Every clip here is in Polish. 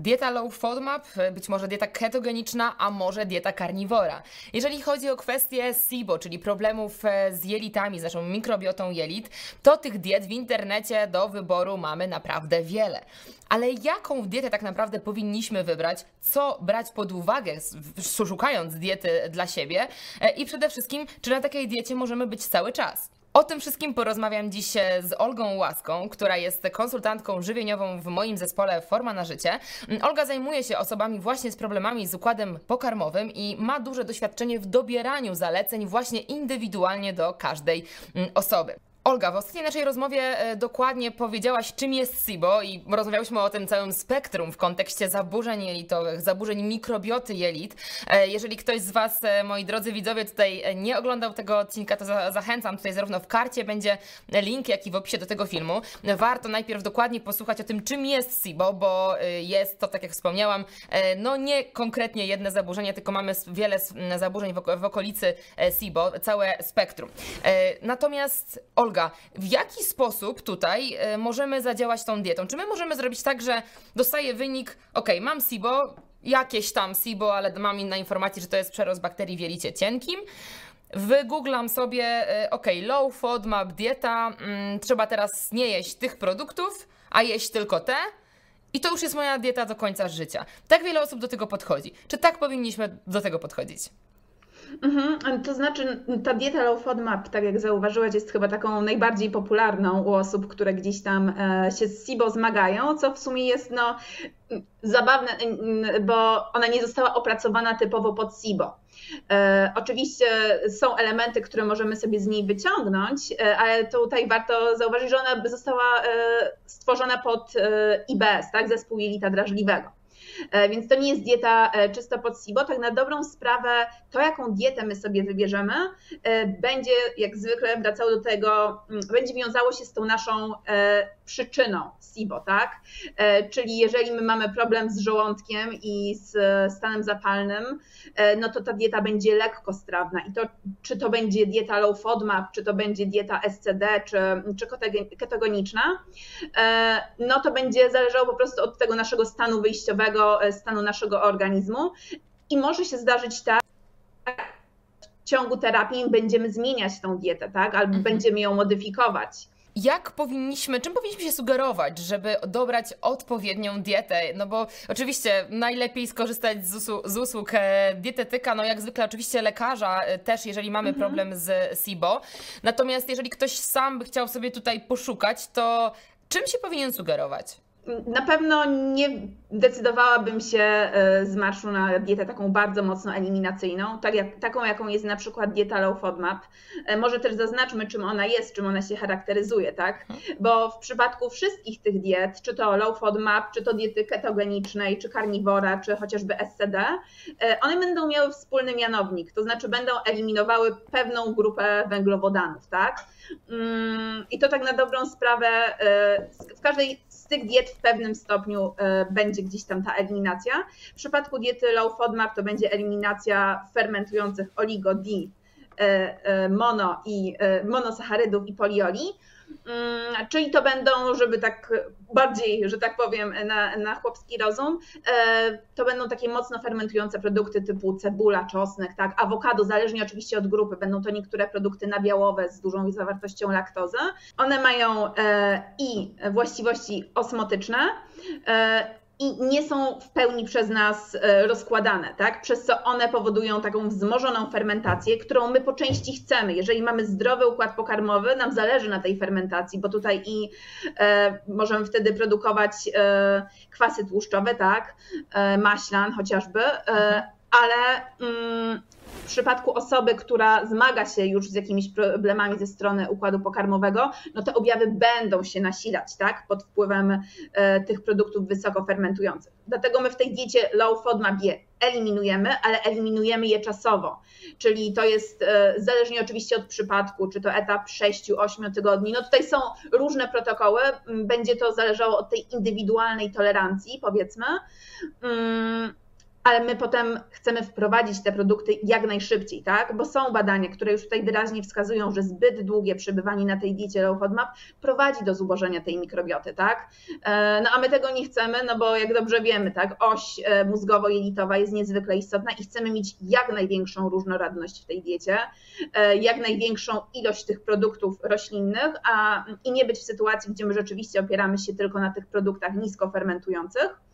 Dieta low FODMAP, być może dieta ketogeniczna, a może dieta karniwora. Jeżeli chodzi o kwestię SIBO, czyli problemów e, z jelitami, z naszą mikrobiotą jelit, to tych diet w internecie do wyboru mamy naprawdę wiele. Ale jaką dietę tak naprawdę powinniśmy wybrać, co brać pod uwagę, szukając diety dla siebie e, i przede wszystkim, czy na takiej diecie możemy być cały czas? O tym wszystkim porozmawiam dziś e, z Olgą Łaską, która jest konsultantką żywieniową w moim zespole Forma na Życie. Mm, Olga zajmuje się osobami właśnie z problemami z układem pokarmowym i ma duże doświadczenie w dobieraniu zaleceń właśnie indywidualnie do każdej mm, osoby. Olga, w ostatniej naszej rozmowie e, dokładnie powiedziałaś, czym jest SIBO i rozmawiałyśmy o tym całym spektrum w kontekście zaburzeń jelitowych, zaburzeń mikrobioty jelit. E, jeżeli ktoś z Was, e, moi drodzy widzowie, tutaj nie oglądał tego odcinka, to zachęcam. Tutaj zarówno w karcie będzie link, jak i w opisie do tego filmu. Warto najpierw dokładnie posłuchać o tym, czym jest SIBO, bo jest to, tak jak wspomniałam, no nie konkretnie jedne zaburzenie, tylko mamy wiele zaburzeń w okolicy SIBO, całe spektrum. Natomiast Olga, Olga, w jaki sposób tutaj e, możemy zadziałać tą dietą? Czy my możemy zrobić tak, że dostaję wynik, ok, mam SIBO, jakieś tam SIBO, ale mam inne informacje, że to jest przerost bakterii w jelicie cienkim. Wygooglam sobie, e, ok, low FODMAP dieta, mm, trzeba teraz nie jeść tych produktów, a jeść tylko te. I to już jest moja dieta do końca życia. Tak wiele osób do tego podchodzi. Czy tak powinniśmy do tego podchodzić? Mhm, to znaczy ta dieta low FODMAP, tak jak zauważyłaś, jest chyba taką najbardziej popularną u osób, które gdzieś tam e, się z SIBO zmagają, co w sumie jest no, zabawne, bo ona nie została opracowana typowo pod SIBO. E, oczywiście są elementy, które możemy sobie z niej wyciągnąć, e, ale tutaj warto zauważyć, że ona została stworzona pod IBS, tak, zespół jelita drażliwego. E, więc to nie jest dieta e, czysto pod SIBO. Tak na dobrą sprawę, to jaką dietę my sobie wybierzemy, e, będzie jak zwykle wracało do tego, mm, będzie wiązało się z tą naszą przyczyną SIBO, tak? Czyli jeżeli my mamy problem z żołądkiem i z stanem zapalnym, no to ta dieta będzie lekkostrawna i to czy to będzie dieta low FODMAP, czy to będzie dieta SCD, czy, czy ketogeniczna, no to będzie zależało po prostu od tego naszego stanu wyjściowego, E, stanu naszego organizmu i może się zdarzyć tak, w ciągu terapii będziemy zmieniać tą dietę, tak? Albo mhm. będziemy ją modyfikować. Jak powinniśmy, czym powinniśmy się sugerować, żeby dobrać odpowiednią dietę? No bo oczywiście najlepiej skorzystać z, usług, z usług e, dietetyka, no jak zwykle oczywiście lekarza e, też, jeżeli mamy mhm. problem z SIBO. Natomiast jeżeli ktoś sam by chciał sobie tutaj poszukać, to czym się powinien sugerować? Na pewno nie decydowałabym się e, z marszu na dietę taką bardzo mocno eliminacyjną, tak jak, taką jaką jest na przykład dieta low FODMAP. E, może też zaznaczmy, czym ona jest, czym ona się charakteryzuje, tak? Bo w przypadku wszystkich tych diet, czy to low FODMAP, czy to diety ketogenicznej, czy karniwora, czy chociażby SCD, e, one będą miały wspólny mianownik, to znaczy będą eliminowały pewną grupę węglowodanów, tak? Mm, I to tak na dobrą sprawę w każdej z tych diet w pewnym stopniu będzie będzie gdzieś tam ta eliminacja. W przypadku diety low FODMAP to będzie eliminacja fermentujących oligo, di, e, e, mono i e, monosacharydów i polioli. Mm, czyli to będą, żeby tak bardziej, że tak powiem, na, na chłopski rozum, to będą takie mocno fermentujące produkty typu cebula, czosnek, tak, awokado, zależnie oczywiście od grupy, będą to niektóre produkty nabiałowe z dużą zawartością laktozy. One mają i właściwości osmotyczne, i nie są w pełni przez nas e, rozkładane, tak? Przez co one powodują taką wzmożoną fermentację, którą my po części chcemy. Jeżeli mamy zdrowy układ pokarmowy, nam zależy na tej fermentacji, bo tutaj i e, możemy wtedy produkować e, kwasy tłuszczowe, tak? E, maślan chociażby, e, ale mm, w przypadku osoby, która zmaga się już z jakimiś problemami ze strony układu pokarmowego, no te objawy będą się nasilać, tak, pod wpływem e, tych produktów wysoko fermentujących. Dlatego my w tej diecie low FODMAP je eliminujemy, ale eliminujemy je czasowo, czyli to jest e, zależnie oczywiście od przypadku, czy to etap 6-8 tygodni. No tutaj są różne protokoły, będzie to zależało od tej indywidualnej tolerancji, powiedzmy. Ale my potem chcemy wprowadzić te produkty jak najszybciej, tak? Bo są badania, które już tutaj wyraźnie wskazują, że zbyt długie przebywanie na tej diecie low FODMAP prowadzi do zubożenia tej mikrobioty, tak? E, no a my tego nie chcemy, no bo jak dobrze wiemy, tak, oś e, mózgowo-jelitowa jest niezwykle istotna i chcemy mieć jak największą różnorodność w tej diecie, e, jak największą ilość tych produktów roślinnych, a i nie być w sytuacji, gdzie my rzeczywiście opieramy się tylko na tych produktach nisko fermentujących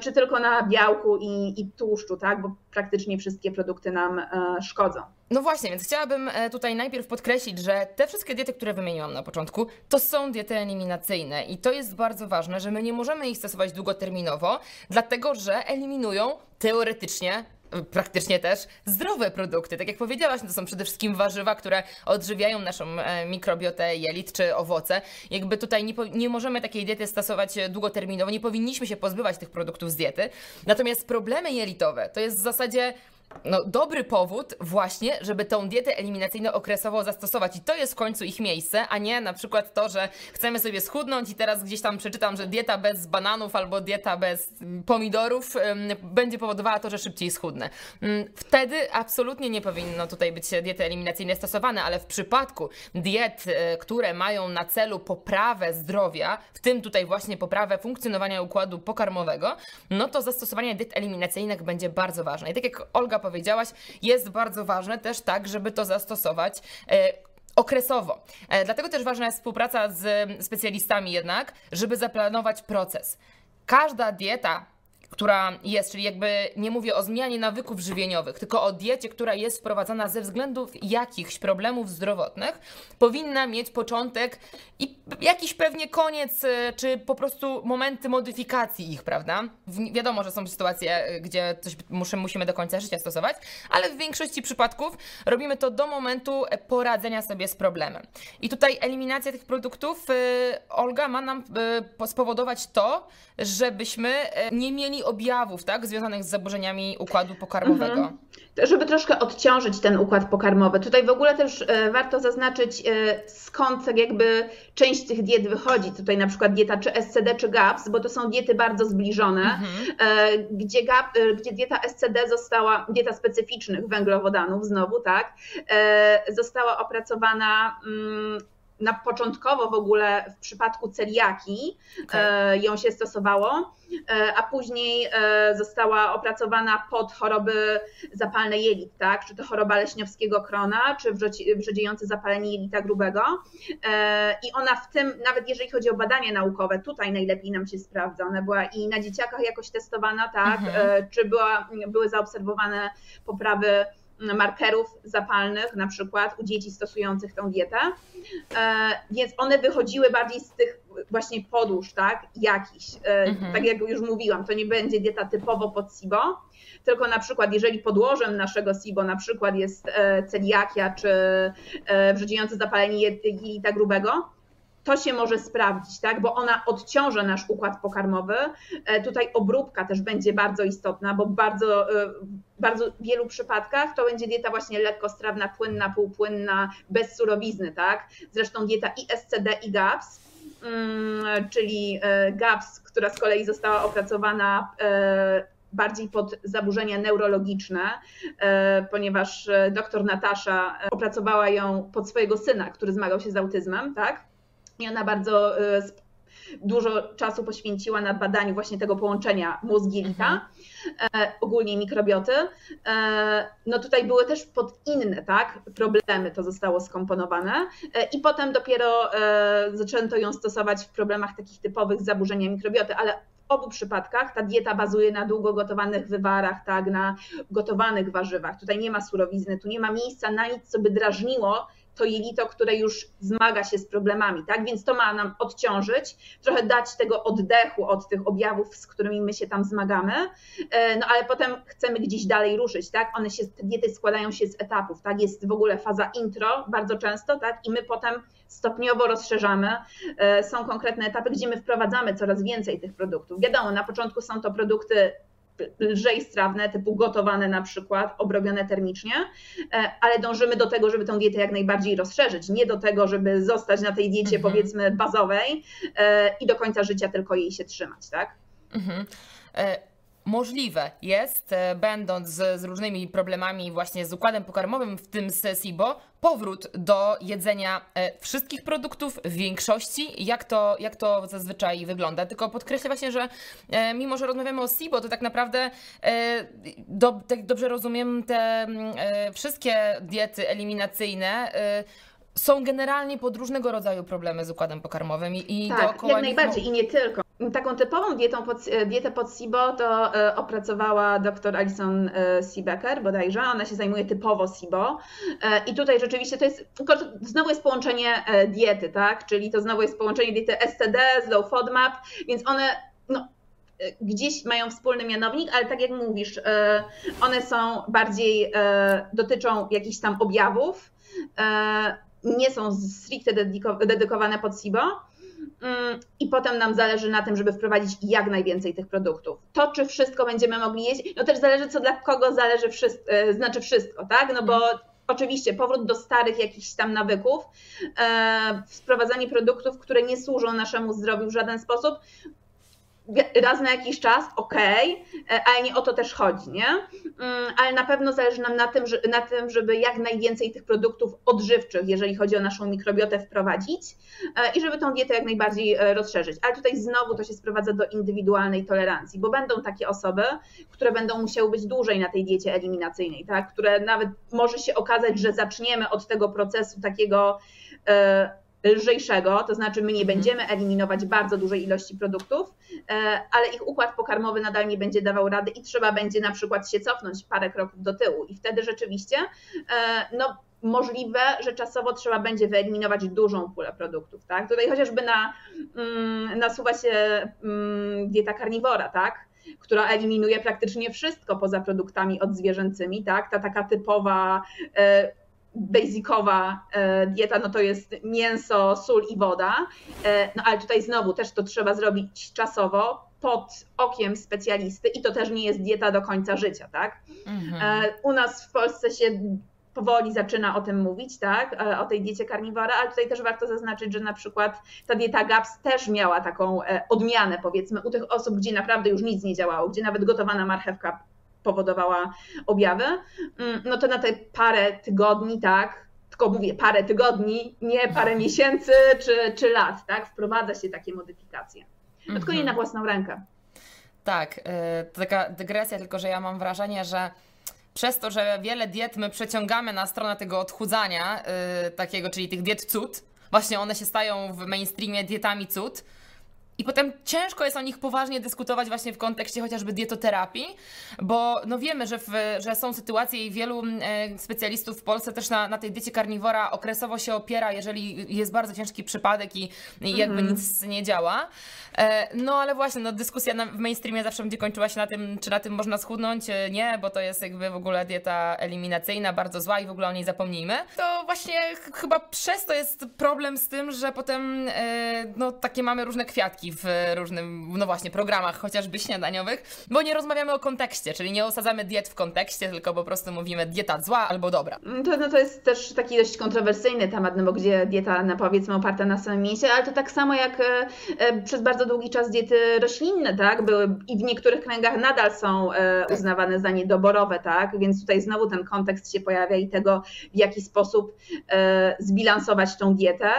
czy tylko na białku i, i tłuszczu, tak? Bo praktycznie wszystkie produkty nam e, szkodzą. No właśnie, więc chciałabym e, tutaj najpierw podkreślić, że te wszystkie diety, które wymieniłam na początku, to są diety eliminacyjne i to jest bardzo ważne, że my nie możemy ich stosować długoterminowo, dlatego że eliminują teoretycznie praktycznie też zdrowe produkty. Tak jak powiedziałaś, to są przede wszystkim warzywa, które odżywiają naszą e, mikrobiotę jelit czy owoce. Jakby tutaj nie, nie możemy takiej diety stosować długoterminowo, nie powinniśmy się pozbywać tych produktów z diety. Natomiast problemy jelitowe to jest w zasadzie no, dobry powód właśnie, żeby tą dietę eliminacyjną okresowo zastosować. I to jest w końcu ich miejsce, a nie na przykład to, że chcemy sobie schudnąć i teraz gdzieś tam przeczytam, że dieta bez bananów albo dieta bez pomidorów będzie powodowała to, że szybciej schudnę. Mm, wtedy absolutnie nie powinno tutaj być diety eliminacyjne stosowane, ale w przypadku diet, e, które mają na celu poprawę zdrowia, w tym tutaj właśnie poprawę funkcjonowania układu pokarmowego, no to zastosowanie diet eliminacyjnych będzie bardzo ważne. I tak jak Olga powiedziałaś, jest bardzo ważne też tak, żeby to zastosować e, okresowo. E, dlatego też ważna jest współpraca z specjalistami jednak, żeby zaplanować proces. Każda dieta która jest, czyli jakby nie mówię o zmianie nawyków żywieniowych, tylko o diecie, która jest wprowadzana ze względów jakichś problemów zdrowotnych, powinna mieć początek i jakiś pewnie koniec, e, czy po prostu momenty modyfikacji ich, prawda? Wi wiadomo, że są sytuacje, e, gdzie coś muszę, musimy do końca życia stosować, ale w większości przypadków robimy to do momentu poradzenia sobie z problemem. I tutaj eliminacja tych produktów, yy, Olga, ma nam spowodować to, żebyśmy nie mieli objawów, tak, związanych z zaburzeniami układu pokarmowego. Mhm. Żeby troszkę odciążyć ten układ pokarmowy. Tutaj w ogóle też e, warto zaznaczyć, e, skąd tak jakby część tych diet wychodzi. Tutaj na przykład dieta czy SCD, czy GAPS, bo to są diety bardzo zbliżone, mhm. E, gdzie, GAP, gdzie dieta SCD została, dieta specyficznych węglowodanów znowu, tak, została opracowana mm, na początkowo w ogóle w przypadku celiaki okay. ją się stosowało, e, a później e, została opracowana pod choroby zapalne jelit, tak? Czy to choroba leśniowskiego krona, czy wrzodziejące zapalenie jelita grubego. I ona w tym, nawet jeżeli chodzi o badania naukowe, tutaj najlepiej nam się sprawdza. Ona była i na dzieciakach jakoś testowana, tak? Mhm. Czy była, były zaobserwowane poprawy markerów zapalnych, na przykład u dzieci stosujących tą dietę. E, więc one wychodziły bardziej z tych właśnie podłóż, tak, jakiś. E, mhm. Tak jak już mówiłam, to nie będzie dieta typowo pod SIBO, tylko na przykład jeżeli podłożem naszego SIBO na przykład jest e, celiakia czy wrzodziejące zapalenie jelita grubego, to się może sprawdzić, tak? bo ona odciąża nasz układ pokarmowy. E, tutaj obróbka też będzie bardzo istotna, bo bardzo, e, w bardzo wielu przypadkach to będzie dieta właśnie lekkostrawna, płynna, półpłynna, bez surowizny, tak? Zresztą dieta i SCD i GAPS, mm, czyli e, GAPS, która z kolei została opracowana bardziej pod zaburzenia neurologiczne, ponieważ doktor Natasza opracowała ją pod swojego syna, który zmagał się z autyzmem, tak? I ona bardzo y, dużo czasu poświęciła na badaniu właśnie tego połączenia mózg-jelita, mhm. E, ogólnie mikrobioty. E, no tutaj były też pod inne tak, problemy to zostało skomponowane e, i potem dopiero zaczęto ją stosować w problemach takich typowych zaburzenia mikrobioty, ale w obu przypadkach ta dieta bazuje na długo gotowanych wywarach, tak, na gotowanych warzywach. Tutaj nie ma surowizny, tu nie ma miejsca na nic, co by drażniło to jelito, które już zmaga się z problemami, tak? Więc to ma nam odciążyć, trochę dać tego oddechu od tych objawów, z którymi my się tam zmagamy, e, no ale potem chcemy gdzieś dalej ruszyć, tak? One się, te diety składają się z etapów, tak? Jest w ogóle faza intro bardzo często, tak? I my potem stopniowo rozszerzamy. E, są konkretne etapy, gdzie my wprowadzamy coraz więcej tych produktów. Wiadomo, na początku są to produkty lżej strawne, typu gotowane na przykład, obrobione termicznie, e, ale dążymy do tego, żeby tę dietę jak najbardziej rozszerzyć, nie do tego, żeby zostać na tej diecie mhm. powiedzmy bazowej e, i do końca życia tylko jej się trzymać, tak? Mhm. Możliwe jest, e, będąc z, z różnymi problemami właśnie z układem pokarmowym, w tym z SIBO, powrót do jedzenia e, wszystkich produktów w większości, jak to, jak to zazwyczaj wygląda. Tylko podkreślę właśnie, że e, mimo, że rozmawiamy o SIBO, to tak naprawdę do, tak dobrze rozumiem te mm, wszystkie diety eliminacyjne są generalnie pod różnego rodzaju problemy z układem pokarmowym i, i tak, dookoła jak najbardziej i nie tylko. Taką typową dietą pod, dietę pod SIBO to e, opracowała dr Alison e, Seebecker bodajże. Ona się zajmuje typowo SIBO. E, I tutaj rzeczywiście to jest, znowu jest połączenie diety, tak? Czyli to znowu jest połączenie diety STD z Low FODMAP, więc one no, gdzieś mają wspólny mianownik, ale tak jak mówisz, one są bardziej, dotyczą jakichś tam objawów, nie są stricte dedykowane pod SIBO. Mm, I potem nam zależy na tym, żeby wprowadzić jak najwięcej tych produktów. To, czy wszystko będziemy mogli jeść, no też zależy, co dla kogo zależy, wszystko, e, znaczy wszystko, tak? No bo mhm. oczywiście powrót do starych jakichś tam nawyków, e, wprowadzanie produktów, które nie służą naszemu zdrowiu w żaden sposób, raz na jakiś czas, okej, okay, ale nie o to też chodzi, nie? Mm, ale na pewno zależy nam na tym, na tym, żeby jak najwięcej tych produktów odżywczych, jeżeli chodzi o naszą mikrobiotę, wprowadzić e, i żeby tą dietę jak najbardziej e, rozszerzyć. Ale tutaj znowu to się sprowadza do indywidualnej tolerancji, bo będą takie osoby, które będą musiały być dłużej na tej diecie eliminacyjnej, tak? które nawet może się okazać, że zaczniemy od tego procesu takiego e, lżejszego, to znaczy my nie mhm. będziemy eliminować bardzo dużej ilości produktów, e, ale ich układ pokarmowy nadal nie będzie dawał rady i trzeba będzie na przykład się cofnąć parę kroków do tyłu i wtedy rzeczywiście e, no, możliwe, że czasowo trzeba będzie wyeliminować dużą pulę produktów. Tak? Tutaj chociażby na, mm, nasuwa się mm, dieta karniwora, tak? która eliminuje praktycznie wszystko poza produktami odzwierzęcymi, tak? Ta taka typowa e, basicowa e, dieta, no to jest mięso, sól i woda. E, no ale tutaj znowu też to trzeba zrobić czasowo, pod okiem specjalisty i to też nie jest dieta do końca życia, tak? Mhm. E, u nas w Polsce się powoli zaczyna o tym mówić, tak, o tej diecie karniwora, ale tutaj też warto zaznaczyć, że na przykład ta dieta GAPS też miała taką odmianę, powiedzmy, u tych osób, gdzie naprawdę już nic nie działało, gdzie nawet gotowana marchewka powodowała objawy, mm, no to na te parę tygodni, tak, tylko mówię parę tygodni, nie parę miesięcy czy, czy lat, tak, wprowadza się takie modyfikacje. No tylko nie na mhm. własną rękę. Tak, yy, taka dygresja, tylko że ja mam wrażenie, że przez to, że wiele diet my przeciągamy na stronę tego odchudzania, yy, takiego, czyli tych diet cud, właśnie one się stają w mainstreamie dietami cud, i potem ciężko jest o nich poważnie dyskutować właśnie w kontekście chociażby dietoterapii, bo no wiemy, że, w, że są sytuacje i wielu e, specjalistów w Polsce też na, na tej diecie karniwora okresowo się opiera, jeżeli jest bardzo ciężki przypadek i, i jakby mm nic nie działa. E, no ale właśnie, no, dyskusja w mainstreamie zawsze będzie kończyła się na tym, czy na tym można schudnąć. E, nie, bo to jest jakby w ogóle dieta eliminacyjna, bardzo zła i w ogóle o niej zapomnijmy. To właśnie chyba przez to jest problem z tym, że potem no takie mamy różne kwiatki w różnym, no właśnie, programach chociażby śniadaniowych, bo nie rozmawiamy o kontekście, czyli nie osadzamy diet w kontekście, tylko po prostu mówimy dieta zła albo dobra. To, no to jest też taki dość kontrowersyjny temat, no bo gdzie dieta, no powiedzmy, oparta na samym mięsie, ale to tak samo jak e, e, przez bardzo długi czas diety roślinne, tak, były i w niektórych kręgach nadal są e, tak. uznawane za niedoborowe, tak, więc tutaj znowu ten kontekst się pojawia i tego, w jaki sposób zbilansować tą dietę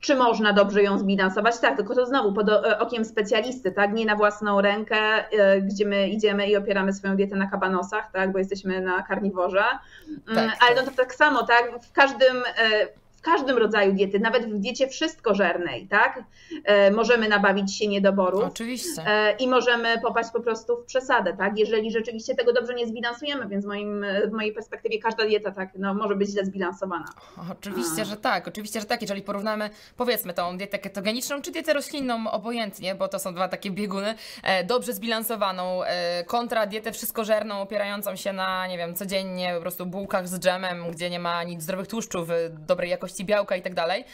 czy można dobrze ją zbilansować? Tak, tylko to znowu pod e, okiem specjalisty, tak? Nie na własną rękę, e, gdzie my idziemy i opieramy swoją dietę na kabanosach, tak? Bo jesteśmy na karniworze. Mm, tak, Ale no to tak samo, tak? W każdym e, każdym rodzaju diety, nawet w diecie wszystkożernej, tak? E, możemy nabawić się niedoborów. Oczywiście. E, I możemy popaść po prostu w przesadę, tak? Jeżeli rzeczywiście tego dobrze nie zbilansujemy, więc w, moim, w mojej perspektywie każda dieta tak no, może być źle zbilansowana. Oczywiście, A. że tak, oczywiście, że tak. Jeżeli porównamy, powiedzmy, tą dietę ketogeniczną czy dietę roślinną, obojętnie, bo to są dwa takie bieguny, e, dobrze zbilansowaną kontra dietę wszystkożerną, opierającą się na, nie wiem, codziennie po prostu bułkach z dżemem, gdzie nie ma nic zdrowych tłuszczów, dobrej jakości białka i tak dalej,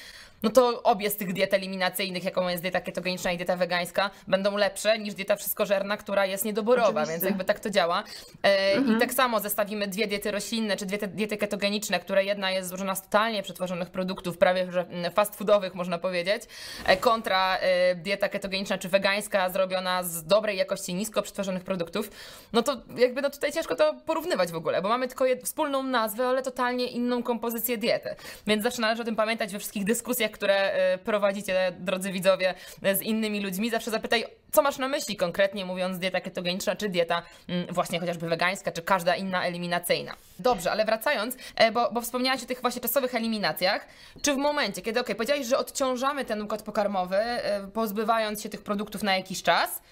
no to obie z tych diet eliminacyjnych, jaką jest dieta ketogeniczna i dieta wegańska, będą lepsze niż dieta wszystkożerna, która jest niedoborowa, Oczywiście. więc jakby tak to działa. E, mhm. I tak samo zestawimy dwie diety roślinne, czy dwie diety ketogeniczne, które jedna jest złożona z totalnie przetworzonych produktów, prawie że mm, fast foodowych można powiedzieć, e, kontra e, dieta ketogeniczna czy wegańska zrobiona z dobrej jakości, nisko przetworzonych produktów, no to jakby no tutaj ciężko to porównywać w ogóle, bo mamy tylko wspólną nazwę, ale totalnie inną kompozycję diety. Więc zawsze należy o tym pamiętać we wszystkich dyskusjach, które e, prowadzicie, drodzy widzowie, z innymi ludźmi. Zawsze zapytaj, co masz na myśli konkretnie, mówiąc dieta ketogeniczna, czy dieta mm, właśnie chociażby wegańska, czy każda inna eliminacyjna. Dobrze, ale wracając, e, bo, bo wspomniałaś o tych właśnie czasowych eliminacjach, czy w momencie, kiedy, ok, powiedziałeś, że odciążamy ten układ pokarmowy, e, pozbywając się tych produktów na jakiś czas,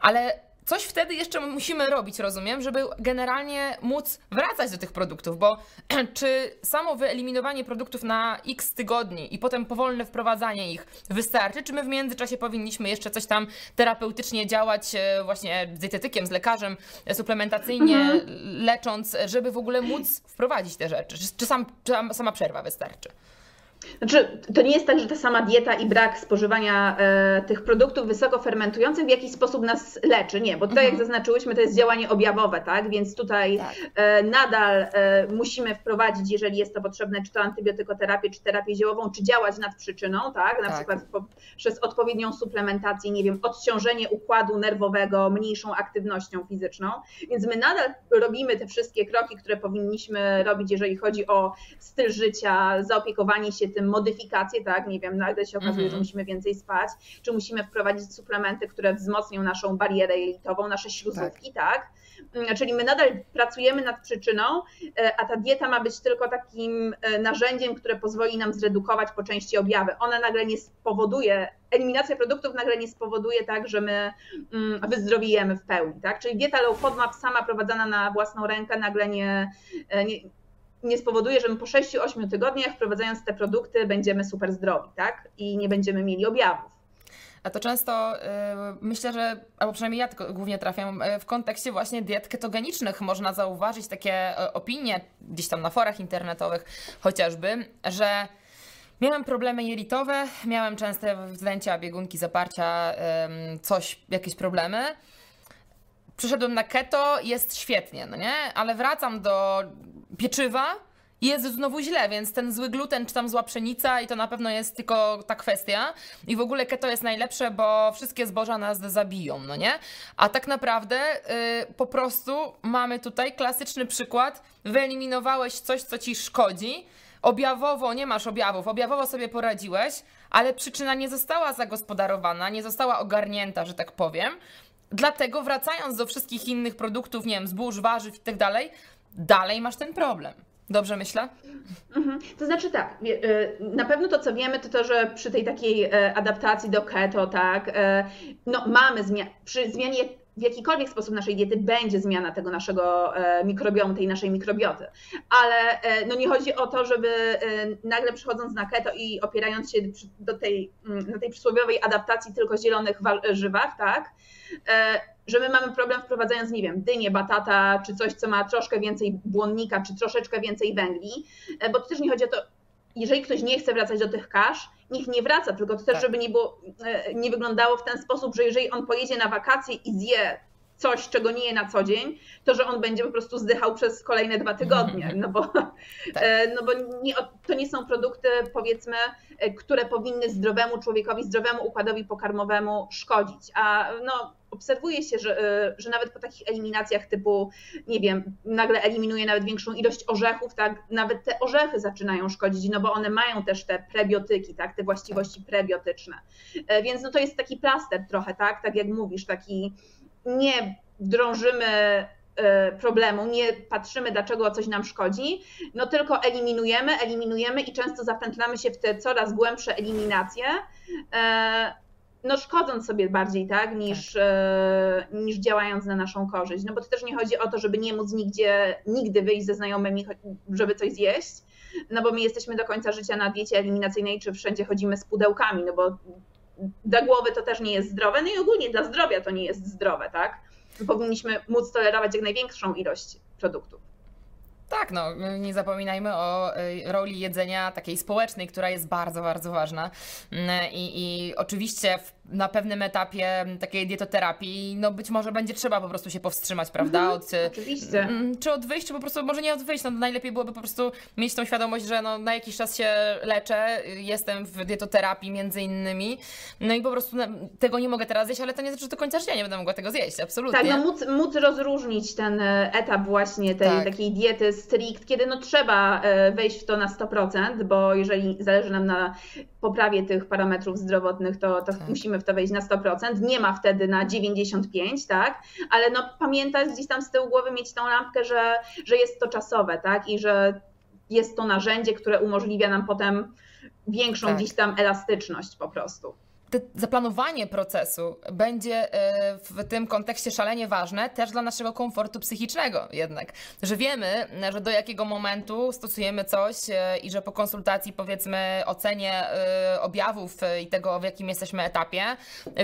ale coś wtedy jeszcze musimy robić, rozumiem, żeby generalnie móc wracać do tych produktów, bo czy samo wyeliminowanie produktów na x tygodni i potem powolne wprowadzanie ich wystarczy, czy my w międzyczasie powinniśmy jeszcze coś tam terapeutycznie działać e, właśnie z dietetykiem, z lekarzem, e, suplementacyjnie, mhm. lecząc, żeby w ogóle móc wprowadzić te rzeczy? Czy, czy, sam, czy sama przerwa wystarczy? Znaczy, to nie jest tak, że ta sama dieta i brak spożywania e, tych produktów wysoko fermentujących w jakiś sposób nas leczy. Nie, bo tutaj, mhm. jak zaznaczyłyśmy, to jest działanie objawowe, tak? Więc tutaj tak. E, nadal e, musimy wprowadzić, jeżeli jest to potrzebne, czy to antybiotykoterapię, czy terapię ziołową, czy działać nad przyczyną, tak? Na tak. przykład przez odpowiednią suplementację, nie wiem, odciążenie układu nerwowego, mniejszą aktywnością fizyczną. Więc my nadal robimy te wszystkie kroki, które powinniśmy robić, jeżeli chodzi o styl życia, zaopiekowanie się tym modyfikacje, tak, nie wiem, nagle się okazuje, mm -hmm. że mhm. musimy więcej spać, czy musimy wprowadzić suplementy, które wzmocnią naszą barierę jelitową, nasze śluzówki, tak. tak? Czyli my nadal pracujemy nad przyczyną, e, a ta dieta ma być tylko takim e, narzędziem, które pozwoli nam zredukować po części objawy. Ona nagle nie spowoduje, eliminacja produktów nagle nie spowoduje tak, że my mm, wyzdrowiejemy w pełni, tak? Czyli dieta low FODMAP sama prowadzona na własną rękę nagle nie, e, nie nie spowoduje, że my po 6-8 tygodniach wprowadzając te produkty będziemy super zdrowi, tak? I nie będziemy mieli objawów. A to często yy, myślę, że, albo przynajmniej ja tylko głównie trafiam, yy, w kontekście właśnie diet ketogenicznych można zauważyć takie yy, opinie gdzieś tam na forach internetowych chociażby, że miałem problemy jelitowe, miałem częste wzdęcia, biegunki, zaparcia, coś, jakieś problemy. Przyszedłem na keto, jest świetnie, no nie? Ale wracam do pieczywa i jest znowu źle, więc ten zły gluten czy tam zła pszenica i to na pewno jest tylko ta kwestia. I w ogóle keto jest najlepsze, bo wszystkie zboża nas zabiją, no nie? A tak naprawdę yy, po prostu mamy tutaj klasyczny przykład. Wyeliminowałeś coś, co ci szkodzi. Objawowo nie masz objawów, objawowo sobie poradziłeś, ale przyczyna nie została zagospodarowana, nie została ogarnięta, że tak powiem. Dlatego wracając do wszystkich innych produktów, nie wiem, zbóż, warzyw i tak dalej, dalej masz ten problem. Dobrze myślę? Mhm. To znaczy tak, y, na pewno to co wiemy to to, że przy tej takiej e, adaptacji do keto, tak, e, no mamy przy zmianie w jakikolwiek sposób naszej diety będzie zmiana tego naszego e, mikrobiomu, tej naszej mikrobioty. Ale no nie chodzi o to, żeby nagle przychodząc na keto i opierając się do tej, mm, na tej przysłowiowej adaptacji tylko zielonych warzywach, tak, że my mamy problem wprowadzając, nie wiem, dynię, batata, czy coś, co ma troszkę więcej błonnika, czy troszeczkę więcej węgli, e, bo to też nie chodzi o to, jeżeli ktoś nie chce wracać do tych kasz, niech nie wraca, tylko to też, tak. żeby nie, było, e, nie wyglądało w ten sposób, że jeżeli on pojedzie na wakacje i zje coś, czego nie je na co dzień, to że on będzie po prostu zdychał przez kolejne dwa tygodnie, no bo, tak. E, no bo nie, to nie są produkty, powiedzmy, które powinny zdrowemu człowiekowi, zdrowemu układowi pokarmowemu szkodzić, a no obserwuje się, że, e, że nawet po takich eliminacjach typu, nie wiem, nagle eliminuje nawet większą ilość orzechów, tak, nawet te orzechy zaczynają szkodzić, no bo one mają też te prebiotyki, tak, te właściwości prebiotyczne. E, więc no to jest taki plaster trochę, tak, tak jak mówisz, taki nie drążymy e, problemu, nie patrzymy, dlaczego coś nam szkodzi, no tylko eliminujemy, eliminujemy i często zapętlamy się w te coraz głębsze eliminacje no szkodząc sobie bardziej, tak, niż, tak. E, niż działając na naszą korzyść. No bo to też nie chodzi o to, żeby nie móc nigdzie, nigdy wyjść ze znajomymi, żeby coś zjeść, no bo my jesteśmy do końca życia na diecie eliminacyjnej, czy wszędzie chodzimy z pudełkami, no bo dla głowy to też nie jest zdrowe, no i ogólnie dla zdrowia to nie jest zdrowe, tak? Powinniśmy móc tolerować jak największą ilość produktów. Tak, no nie zapominajmy o y, roli jedzenia takiej społecznej, która jest bardzo, bardzo ważna. Mm, I, i oczywiście w, na pewnym etapie takiej dietoterapii, no być może będzie trzeba po prostu się powstrzymać, prawda? Mhm, od, oczywiście. Mm, czy od wyjścia, po prostu, może nie od wyjścia, no najlepiej byłoby po prostu mieć tą świadomość, że no, na jakiś czas się leczę, jestem w dietoterapii między innymi, no i po prostu tego nie mogę teraz zjeść, ale to nie znaczy, że do końca życia nie będę mogła tego zjeść, absolutnie. Tak, no móc, móc rozróżnić ten e, etap właśnie tej tak. takiej diety strict, kiedy no trzeba e, wejść w to na 100%, bo jeżeli zależy nam na poprawie tych parametrów zdrowotnych, to, to tak. musimy w to wejść na 100%. Nie ma wtedy na 95, tak? Ale no pamiętać gdzieś tam z tyłu głowy mieć tą lampkę, że, że jest to czasowe, tak? I że jest to narzędzie, które umożliwia nam potem większą tak. gdzieś tam elastyczność po prostu zaplanowanie procesu będzie e, w tym kontekście szalenie ważne też dla naszego komfortu psychicznego jednak, że wiemy, że do jakiego momentu stosujemy coś e, i że po konsultacji powiedzmy ocenie e, objawów i tego w jakim jesteśmy etapie,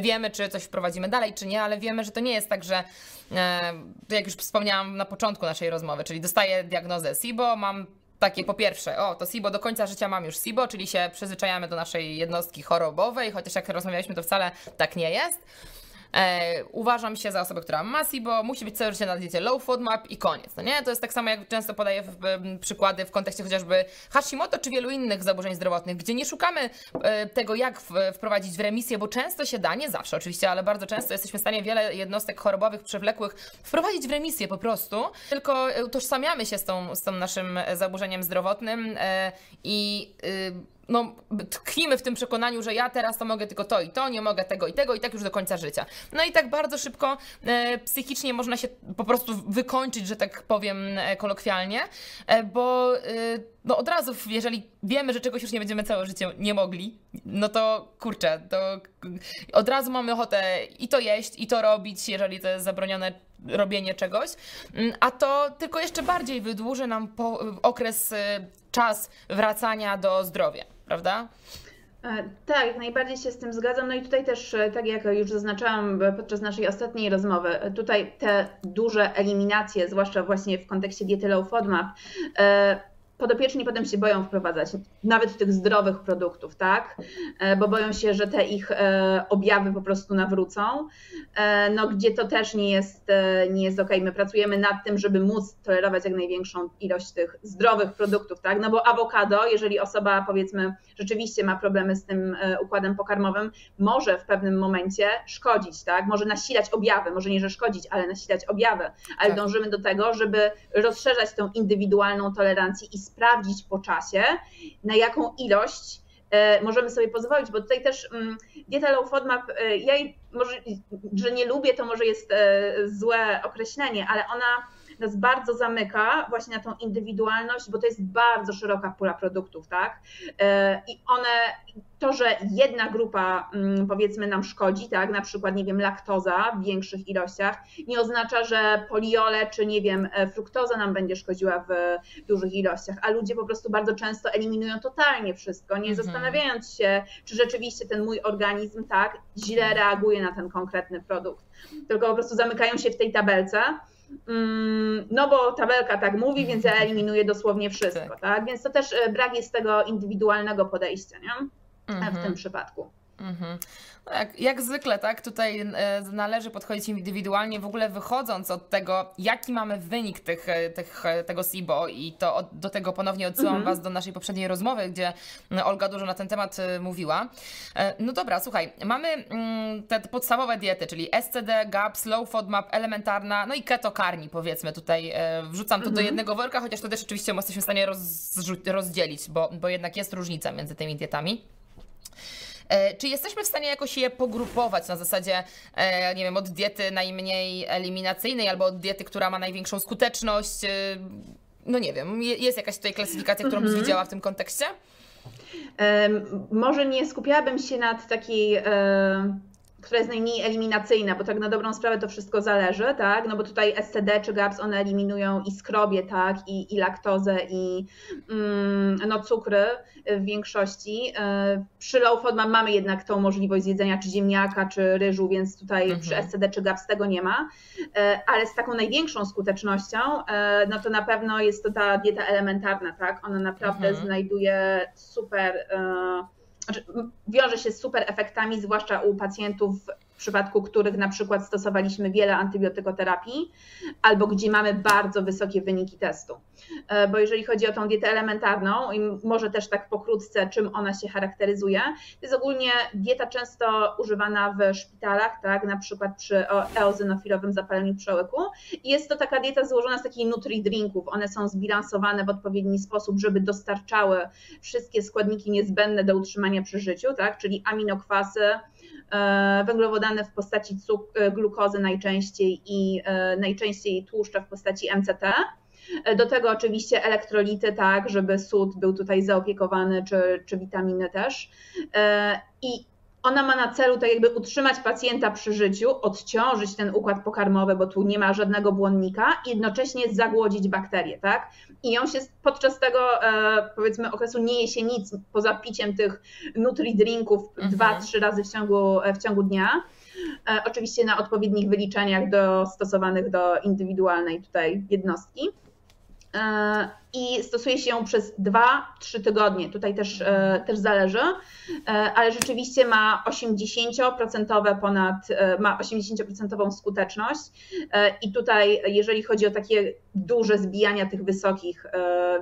wiemy czy coś wprowadzimy dalej czy nie, ale wiemy, że to nie jest tak, że jak już wspomniałam na początku naszej rozmowy, czyli dostaję diagnozę SIBO, mam takie po pierwsze, o to SIBO, do końca życia mam już SIBO, czyli się przyzwyczajamy do naszej jednostki chorobowej, chociaż jak rozmawialiśmy, to wcale tak nie jest. E, uważam się za osobę, która ma SIBO, musi być całe życie na diecie low FODMAP i koniec. No nie? To jest tak samo, jak często podaję w, w, przykłady w kontekście chociażby Hashimoto czy wielu innych zaburzeń zdrowotnych, gdzie nie szukamy e, tego, jak w, wprowadzić w remisję, bo często się da, nie zawsze oczywiście, ale bardzo często jesteśmy w stanie wiele jednostek chorobowych, przewlekłych wprowadzić w remisję po prostu, tylko utożsamiamy się z, tą, z naszym zaburzeniem zdrowotnym e, i y, no, tkwimy w tym przekonaniu, że ja teraz to mogę tylko to i to, nie mogę tego i tego i tak już do końca życia. No i tak bardzo szybko e, psychicznie można się po prostu wykończyć, że tak powiem e, kolokwialnie, e, bo e, no od razu, jeżeli wiemy, że czegoś już nie będziemy całe życie nie mogli, no to kurczę, to od razu mamy ochotę i to jeść, i to robić, jeżeli to jest zabronione robienie czegoś, mm, a to tylko jeszcze bardziej wydłuży nam po, okres, e, czas wracania do zdrowia prawda? E, tak, najbardziej się z tym zgadzam. No i tutaj też, e, tak jak już zaznaczałam e, podczas naszej ostatniej rozmowy, tutaj te duże eliminacje, zwłaszcza właśnie w kontekście diety low FODMAP, podopieczni potem się boją wprowadzać nawet tych zdrowych produktów, tak? E, bo boją się, że te ich e, objawy po prostu nawrócą. E, no, gdzie to też nie jest, nie jest ok. My pracujemy nad tym, żeby móc tolerować jak największą ilość tych zdrowych produktów, tak? No bo awokado, jeżeli osoba powiedzmy rzeczywiście ma problemy z tym układem pokarmowym, może w pewnym momencie szkodzić, tak? Może nasilać objawy, może nie, że szkodzić, ale nasilać objawy, ale tak. dążymy do tego, żeby rozszerzać tą indywidualną tolerancję i sprawdzić po czasie, na jaką ilość e, możemy sobie pozwolić, bo tutaj też mm, dieta low FODMAP, e, ja jej może, że nie lubię, to może jest e, złe określenie, ale ona nas bardzo zamyka właśnie na tą indywidualność, bo to jest bardzo szeroka pula produktów, tak? E, I one, to, że jedna grupa mm, powiedzmy nam szkodzi, tak, na przykład, nie wiem, laktoza w większych ilościach, nie oznacza, że poliole czy, nie wiem, e, fruktoza nam będzie szkodziła w dużych ilościach, a ludzie po prostu bardzo często eliminują totalnie wszystko, nie mhm. zastanawiając się, czy rzeczywiście ten mój organizm, tak, źle reaguje na ten konkretny produkt, tylko po prostu zamykają się w tej tabelce no bo tabelka tak mówi, więc ja eliminuję dosłownie wszystko, tak? tak? Więc to też e, brak jest tego indywidualnego podejścia, nie? W tym mhm. przypadku. Mhm. No jak, jak, zwykle, tak, tutaj e, należy podchodzić indywidualnie, w ogóle wychodząc od tego, jaki mamy wynik tych, e, tych, e, tego SIBO i to od, do tego ponownie odsyłam mhm. Was do naszej poprzedniej rozmowy, gdzie Olga dużo na ten temat mówiła. No dobra, słuchaj, mamy mm, te podstawowe diety, czyli SCD, GAP, Slow FODMAP, elementarna, no i keto carni, powiedzmy tutaj. Wrzucam to mhm. do jednego worka, chociaż to też oczywiście jesteśmy w stanie roz, rozdzielić, bo, bo jednak jest różnica między tymi dietami. E, czy jesteśmy w stanie jakoś je pogrupować na zasadzie, e, nie wiem, od diety najmniej eliminacyjnej albo od diety, która ma największą skuteczność? E, no nie wiem, jest jakaś tutaj klasyfikacja, którą byś mhm. widziała w tym kontekście? Może nie skupiałabym się nad takiej która jest najmniej eliminacyjna, bo tak na dobrą sprawę to wszystko zależy, tak? No bo tutaj SCD czy GAPS, one eliminują i skrobie, tak? I, i laktozę, i mm, no cukry w większości. E, przy low FODMAP mamy jednak tą możliwość jedzenia czy ziemniaka, czy ryżu, więc tutaj mhm. przy SCD czy GAPS tego nie ma. E, ale z taką największą skutecznością, e, no to na pewno jest to ta dieta elementarna, tak? Ona naprawdę mhm. znajduje super wiąże się z super efektami, zwłaszcza u pacjentów przypadku których na przykład stosowaliśmy wiele antybiotykoterapii, albo gdzie mamy bardzo wysokie wyniki testu. E, bo jeżeli chodzi o tą dietę elementarną, i może też tak pokrótce, czym ona się charakteryzuje, to jest ogólnie dieta często używana w szpitalach, tak, na przykład przy eozinofilowym zapaleniu przełyku. I jest to taka dieta złożona z takich nutri-drinków. One są zbilansowane w odpowiedni sposób, żeby dostarczały wszystkie składniki niezbędne do utrzymania przy życiu, tak, czyli aminokwasy, węglowodany w postaci e, glukozy najczęściej i e, najczęściej tłuszcze w postaci MCT. Do tego oczywiście elektrolity, tak, żeby sód był tutaj zaopiekowany, czy, czy witaminy też. I ona ma na celu tak jakby utrzymać pacjenta przy życiu, odciążyć ten układ pokarmowy, bo tu nie ma żadnego błonnika i jednocześnie zagłodzić bakterie, tak? I on się podczas tego e, powiedzmy okresu nie je się nic poza piciem tych nutri-drinków mhm. dwa, trzy razy w ciągu, w ciągu dnia. E, oczywiście na odpowiednich wyliczeniach dostosowanych do indywidualnej tutaj jednostki. E, i stosuje się ją przez 2-3 tygodnie. Tutaj też, e, też zależy, e, ale rzeczywiście ma 80% ponad, ma 80% skuteczność. I tutaj, jeżeli chodzi o takie duże zbijania tych wysokich,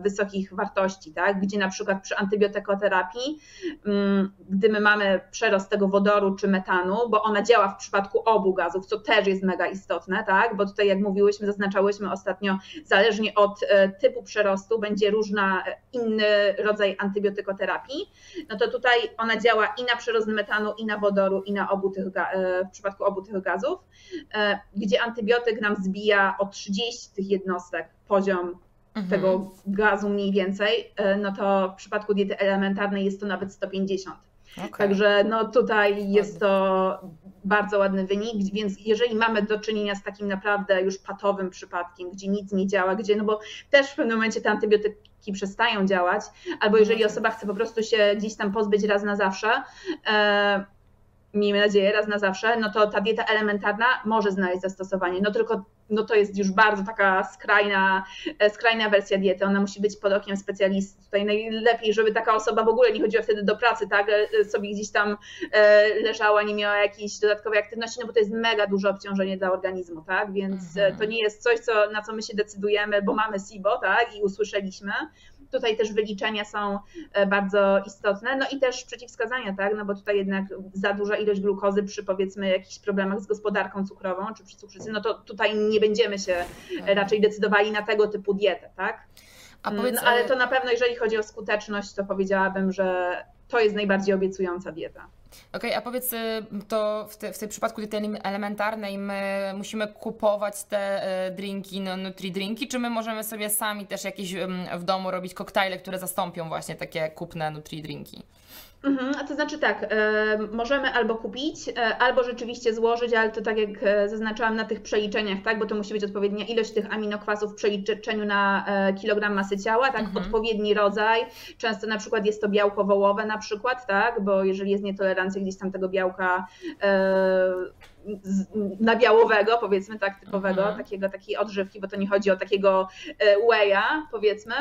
wysokich wartości, tak, gdzie na przykład przy antybiotykoterapii, mm, gdy my mamy przerost tego wodoru czy metanu, bo ona działa w przypadku obu gazów, co też jest mega istotne, tak, bo tutaj jak mówiłyśmy, zaznaczałyśmy ostatnio, zależnie od typu przerostu będzie różna inny rodzaj antybiotykoterapii, no to tutaj ona działa i na przyrost metanu, i na wodoru, i na obu tych, e, w przypadku obu tych gazów, e, gdzie antybiotyk nam zbija o 30 tych jednostek poziom mhm. tego gazu mniej więcej, e, no to w przypadku diety elementarnej jest to nawet 150. Okay. Także no tutaj jest to bardzo ładny wynik, więc jeżeli mamy do czynienia z takim naprawdę już patowym przypadkiem, gdzie nic nie działa, gdzie no bo też w pewnym momencie te antybiotyki przestają działać, albo jeżeli mhm. osoba chce po prostu się gdzieś tam pozbyć raz na zawsze, e, miejmy nadzieję, raz na zawsze, no to ta dieta elementarna może znaleźć zastosowanie. No tylko no to jest już bardzo taka skrajna, e, skrajna wersja diety. Ona musi być pod okiem specjalisty. Tutaj najlepiej, żeby taka osoba w ogóle nie chodziła wtedy do pracy, tak, e, sobie gdzieś tam e, leżała, nie miała jakiejś dodatkowej aktywności, no bo to jest mega duże obciążenie dla organizmu, tak, więc mhm. to nie jest coś, co, na co my się decydujemy, bo mamy SIBO, tak, i usłyszeliśmy, Tutaj też wyliczenia są e, bardzo istotne, no i też przeciwwskazania, tak, no bo tutaj jednak za duża ilość glukozy przy powiedzmy jakichś problemach z gospodarką cukrową czy przy cukrzycy, no to tutaj nie będziemy się mhm. raczej decydowali na tego typu dietę, tak. A powiedz, no, ale to na pewno, jeżeli chodzi o skuteczność, to powiedziałabym, że to jest najbardziej obiecująca dieta. Okej, okay, a powiedz, y, to w, te, w tym przypadku diety elementarnej my musimy kupować te y, drinki, no, nutri-drinki, czy my możemy sobie sami też jakieś w domu robić koktajle, które zastąpią właśnie takie kupne nutri-drinki? Mhm, to znaczy tak, e, możemy albo kupić, e, albo rzeczywiście złożyć, ale to tak jak e, zaznaczałam na tych przeliczeniach, tak, bo to musi być odpowiednia ilość tych aminokwasów w przeliczeniu na kilogram masy ciała, tak, mhm. odpowiedni rodzaj. Często na przykład jest to białko wołowe na przykład, tak, bo jeżeli jest nietolerancja gdzieś tam tego białka nabiałowego, powiedzmy tak, typowego, mhm. takiego, takiej odżywki, bo to nie chodzi o takiego whey'a, powiedzmy.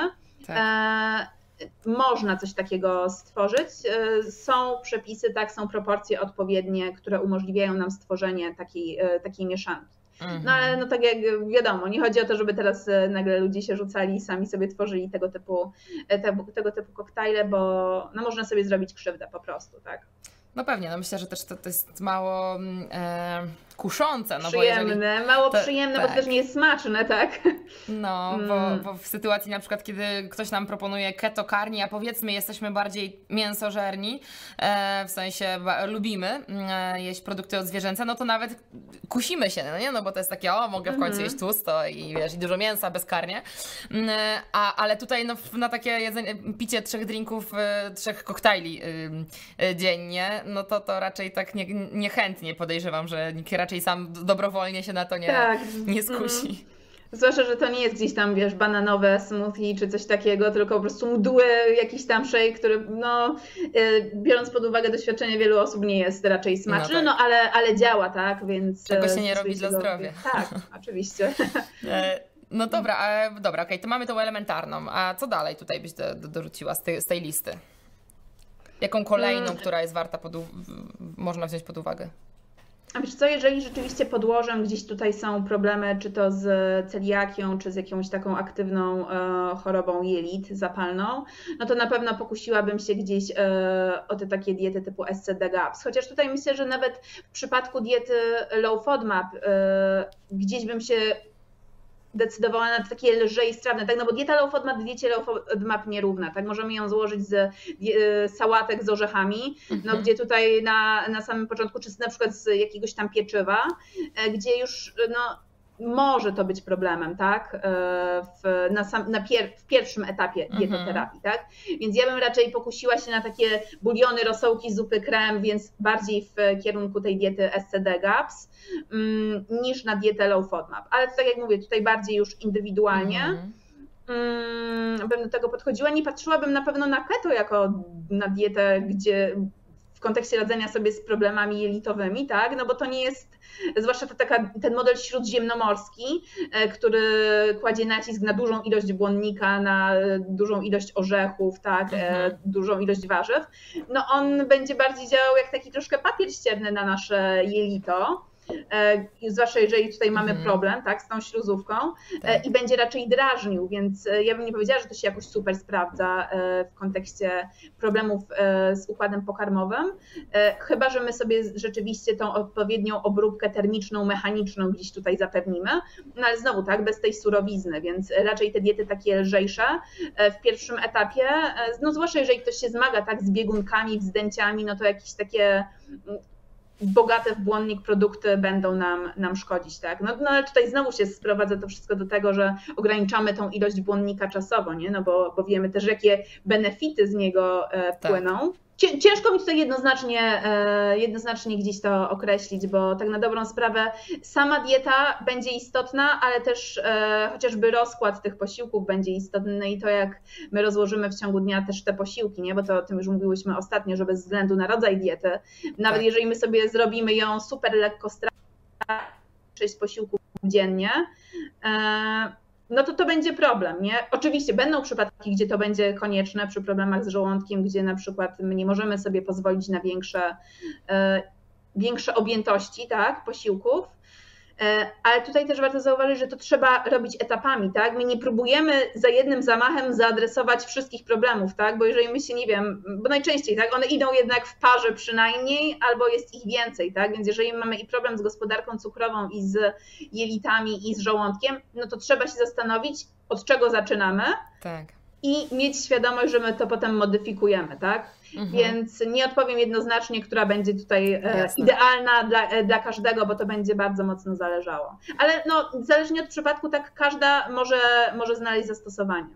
Tak można coś takiego stworzyć. E, są przepisy, tak, są proporcje odpowiednie, które umożliwiają nam stworzenie takiej, e, takiej mieszanki. No ale no tak jak wiadomo, nie chodzi o to, żeby teraz e, nagle ludzie się rzucali i sami sobie tworzyli tego typu, tego, tego typu koktajle, bo no można sobie zrobić krzywdę po prostu, tak. No pewnie, no myślę, że też to, to jest mało mm, e, kuszące. No przyjemne, bo jeżeli, mało to, przyjemne, tak. bo też nie jest smaczne, tak? No, mm. bo, bo, w sytuacji na przykład, kiedy ktoś nam proponuje keto karni, a powiedzmy jesteśmy bardziej mięsożerni, e, w sensie ba, lubimy mm, e, jeść produkty odzwierzęce, no to nawet kusimy się, no nie? No bo to jest takie, o, mogę w końcu mm jeść tłusto i wiesz, i dużo mięsa bezkarnie. Mm, e, a, ale tutaj no, na takie jedzenie, picie trzech drinków, e, trzech koktajli y, dziennie, nie, no to to raczej tak nie, niechętnie podejrzewam, że nikt raczej sam dobrowolnie się na to nie, Tak. nie skusi. Zwłaszcza, że to nie jest gdzieś tam, wiesz, bananowe smoothie czy coś takiego, tylko po prostu mdły, jakiś tam shake, który, no, y, biorąc pod uwagę doświadczenie wielu osób, nie jest raczej smaczny, no, tak. no ale, ale działa, tak, więc... Czego się e, nie robi dla zdrowia. Tak, oczywiście. E, No dobra, a, dobra, okej, to mamy tą elementarną. A co dalej tutaj byś do, do, dorzuciła z tej, z tej listy? Jaką kolejną, Mm. która jest warta, pod, można wziąć pod uwagę? A wiesz co, jeżeli rzeczywiście podłożem gdzieś tutaj są problemy, czy to z celiakią, czy z jakąś taką aktywną e, chorobą jelit zapalną, no to na pewno pokusiłabym się gdzieś e, o te takie diety typu SCD GAPS. Chociaż tutaj myślę, że nawet w przypadku diety low FODMAP e, gdzieś bym się decydowała na takie lżej strawne, tak? No bo dieta low FODMAP diecie low FODMAP nierówna, tak? Możemy ją złożyć z e, sałatek z orzechami, no Mhm. gdzie tutaj na, na samym początku, czy na przykład z jakiegoś tam pieczywa, e, gdzie już no, może to być problemem, tak? E, W, na sam, na pier, w pierwszym etapie Mhm. dietoterapii, tak? Więc ja bym raczej pokusiła się na takie buliony, rosołki, zupy, krem, więc bardziej w kierunku tej diety SCD GAPS mm, niż na dietę low FODMAP. Ale tak jak mówię, tutaj bardziej już indywidualnie Mhm. mm, bym do tego podchodziła. Nie patrzyłabym na pewno na keto jako na dietę, gdzie w kontekście radzenia sobie z problemami jelitowymi, tak? No bo to nie jest, zwłaszcza to taka, ten model śródziemnomorski, e, który kładzie nacisk na dużą ilość błonnika, na dużą ilość orzechów, tak? E, Mhm. Dużą ilość warzyw. No on będzie bardziej działał jak taki troszkę papier ścierny na nasze jelito. E, Zwłaszcza jeżeli tutaj mamy Mhm. problem tak, z tą śluzówką e, Tak. i będzie raczej drażnił, więc e, ja bym nie powiedziała, że to się jakoś super sprawdza w kontekście problemów z układem pokarmowym, chyba że my sobie rzeczywiście tą odpowiednią obróbkę termiczną, mechaniczną gdzieś tutaj zapewnimy, no ale znowu tak, bez tej surowizny, więc raczej te diety takie lżejsze w pierwszym etapie, no zwłaszcza jeżeli ktoś się zmaga tak z biegunkami, wzdęciami, no to jakieś takie mm, bogate w błonnik produkty będą nam, nam szkodzić, tak? No, no ale tutaj znowu się sprowadza to wszystko do tego, że ograniczamy tą ilość błonnika czasowo, nie? No bo, bo wiemy też, jakie benefity z niego e, Tak. Ciężko mi tutaj jednoznacznie, e, jednoznacznie gdzieś to określić, bo tak na dobrą sprawę sama dieta będzie istotna, ale też e, chociażby rozkład tych posiłków będzie istotny no i to, jak my rozłożymy w ciągu dnia też te posiłki, nie? bo to o tym już mówiłyśmy ostatnio, że bez względu na rodzaj diety, nawet Tak. jeżeli my sobie zrobimy ją super lekko sześć posiłków dziennie, e, no to to będzie problem, nie? Oczywiście będą przypadki, gdzie to będzie konieczne przy problemach z żołądkiem, gdzie na przykład my nie możemy sobie pozwolić na większe, e, większe objętości, tak, posiłków, Ale tutaj też warto zauważyć, że to trzeba robić etapami, tak? My nie próbujemy za jednym zamachem zaadresować wszystkich problemów, tak? Bo jeżeli my się, nie wiem, bo najczęściej, tak, one idą jednak w parze przynajmniej, albo jest ich więcej, tak? Więc jeżeli mamy i problem z gospodarką cukrową, i z jelitami, i z żołądkiem, no to trzeba się zastanowić, od czego zaczynamy Tak. i mieć świadomość, że my to potem modyfikujemy, tak? Mhm. Więc nie odpowiem jednoznacznie, która będzie tutaj e, Jasne. idealna dla, e, dla każdego, bo to będzie bardzo mocno zależało. Ale no, zależnie od przypadku, tak każda może, może znaleźć zastosowanie.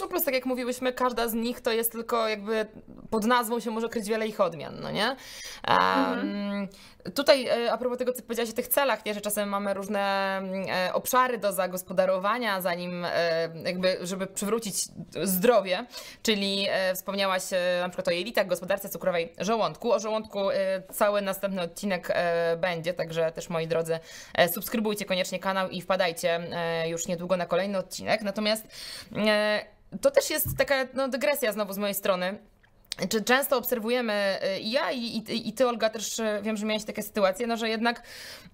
No po prostu tak jak mówiłyśmy, każda z nich to jest tylko jakby pod nazwą się może kryć wiele ich odmian, no nie? Um, Tutaj e, a propos tego, co powiedziałaś o tych celach, nie, że czasem mamy różne e, obszary do zagospodarowania, zanim e, jakby, żeby przywrócić zdrowie, czyli wspomniałaś na przykład o jelitach, gospodarce cukrowej żołądku. O żołądku cały następny odcinek będzie, także też moi drodzy, subskrybujcie koniecznie kanał i wpadajcie już niedługo na kolejny odcinek. Natomiast to też jest taka no, dygresja znowu z mojej strony. Czy często obserwujemy, y, i ja i, i, i ty, Olga, też y, wiem, że miałaś takie sytuacje, no, że jednak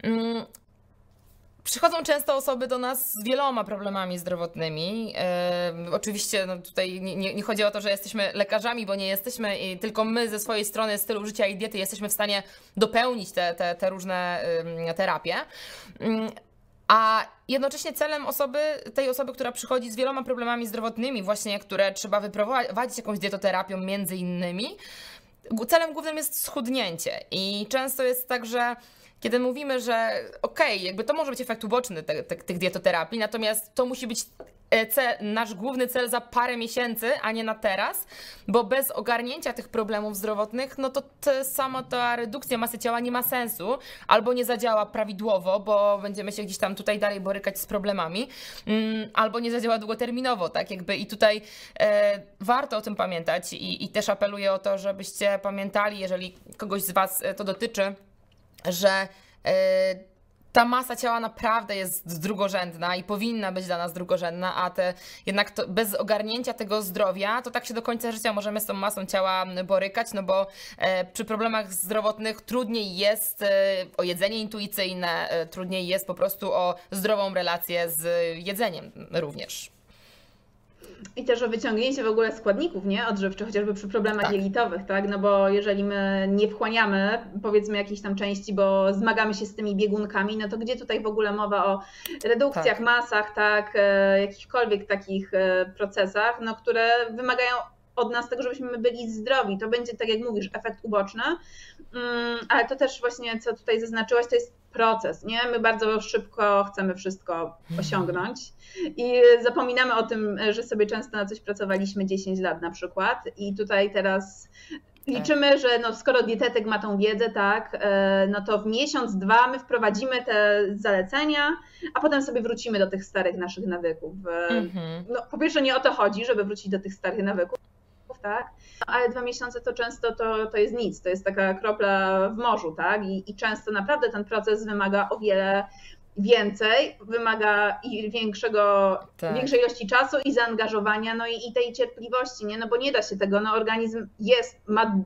mm, przychodzą często osoby do nas z wieloma problemami zdrowotnymi. E, oczywiście no, tutaj nie, nie, chodzi o to, że jesteśmy lekarzami, bo nie jesteśmy, i tylko my ze swojej strony stylu życia i diety jesteśmy w stanie dopełnić te, te, te różne ym, terapie. Ym, a jednocześnie celem osoby, tej osoby, która przychodzi z wieloma problemami zdrowotnymi, właśnie które trzeba wyprowadzić jakąś dietoterapią między innymi, celem głównym jest schudnięcie. I często jest tak, że kiedy mówimy, że okej, okay, jakby to może być efekt uboczny te, te, tych dietoterapii, natomiast to musi być e, nasz główny cel za parę miesięcy, a nie na teraz, bo bez ogarnięcia tych problemów zdrowotnych, no to sama ta redukcja masy ciała nie ma sensu, albo nie zadziała prawidłowo, bo będziemy się gdzieś tam tutaj dalej borykać z problemami, mm, albo nie zadziała długoterminowo, tak jakby. I tutaj e, warto o tym pamiętać i, i też apeluję o to, żebyście pamiętali, jeżeli kogoś z Was e, to dotyczy, że e, ta masa ciała naprawdę jest drugorzędna i powinna być dla nas drugorzędna, a te jednak to, bez ogarnięcia tego zdrowia, to tak się do końca życia możemy z tą masą ciała borykać, no bo e, przy problemach zdrowotnych trudniej jest e, o jedzenie intuicyjne, e, trudniej jest po prostu o zdrową relację z jedzeniem również. I też o wyciągnięcie w ogóle składników nie? odżywczych, chociażby przy problemach tak. jelitowych, tak? No bo jeżeli my nie wchłaniamy powiedzmy jakiejś tam części, bo zmagamy się z tymi biegunkami, no to gdzie tutaj w ogóle mowa o redukcjach, tak. masach, tak, e, jakichkolwiek takich e, procesach, no które wymagają od nas tego, żebyśmy byli zdrowi. To będzie, tak jak mówisz, efekt uboczny, mm, ale to też właśnie, co tutaj zaznaczyłaś, to jest proces, nie? My bardzo szybko chcemy wszystko osiągnąć i zapominamy o tym, że sobie często na coś pracowaliśmy 10 lat na przykład i tutaj teraz liczymy, tak. że no, skoro dietetyk ma tą wiedzę, tak, e, no to w miesiąc, dwa my wprowadzimy te zalecenia, a potem sobie wrócimy do tych starych naszych nawyków. Mhm. No, po pierwsze nie o to chodzi, żeby wrócić do tych starych nawyków, tak? Ale dwa miesiące to często to, to jest nic, to jest taka kropla w morzu, tak? I, i często naprawdę ten proces wymaga o wiele więcej, wymaga i większego, tak. większej ilości czasu i zaangażowania, no i, i tej cierpliwości, nie? No bo nie da się tego, no organizm jest, ma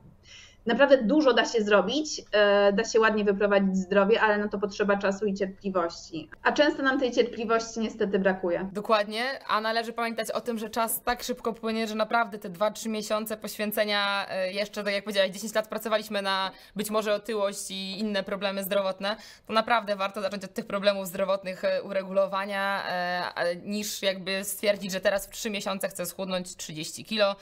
naprawdę dużo da się zrobić, e, da się ładnie wyprowadzić zdrowie, ale no to potrzeba czasu i cierpliwości. A często nam tej cierpliwości niestety brakuje. Dokładnie, a należy pamiętać o tym, że czas tak szybko płynie, że naprawdę te 2-3 miesiące poświęcenia, e, jeszcze tak jak powiedziałeś, 10 lat pracowaliśmy na być może otyłość i inne problemy zdrowotne, to naprawdę warto zacząć od tych problemów zdrowotnych e, uregulowania, niż jakby stwierdzić, że teraz w 3 miesiące chcę schudnąć 30 kilo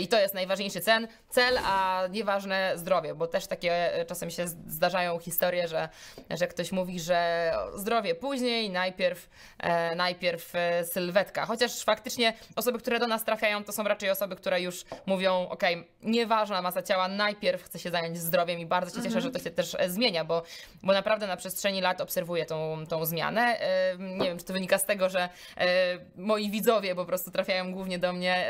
i to jest najważniejszy cel, cel a nieważne zdrowie, bo też takie e, czasem się zdarzają historie, że, że ktoś mówi, że zdrowie później, najpierw, e, najpierw e, sylwetka. Chociaż faktycznie osoby, które do nas trafiają, to są raczej osoby, które już mówią, ok, nieważna masa ciała, najpierw chcę się zająć zdrowiem i bardzo się cieszę, mhm. że to się też zmienia, bo, bo naprawdę na przestrzeni lat obserwuję tą, tą zmianę. E, nie wiem, czy to wynika z tego, że e, moi widzowie po prostu trafiają głównie do mnie,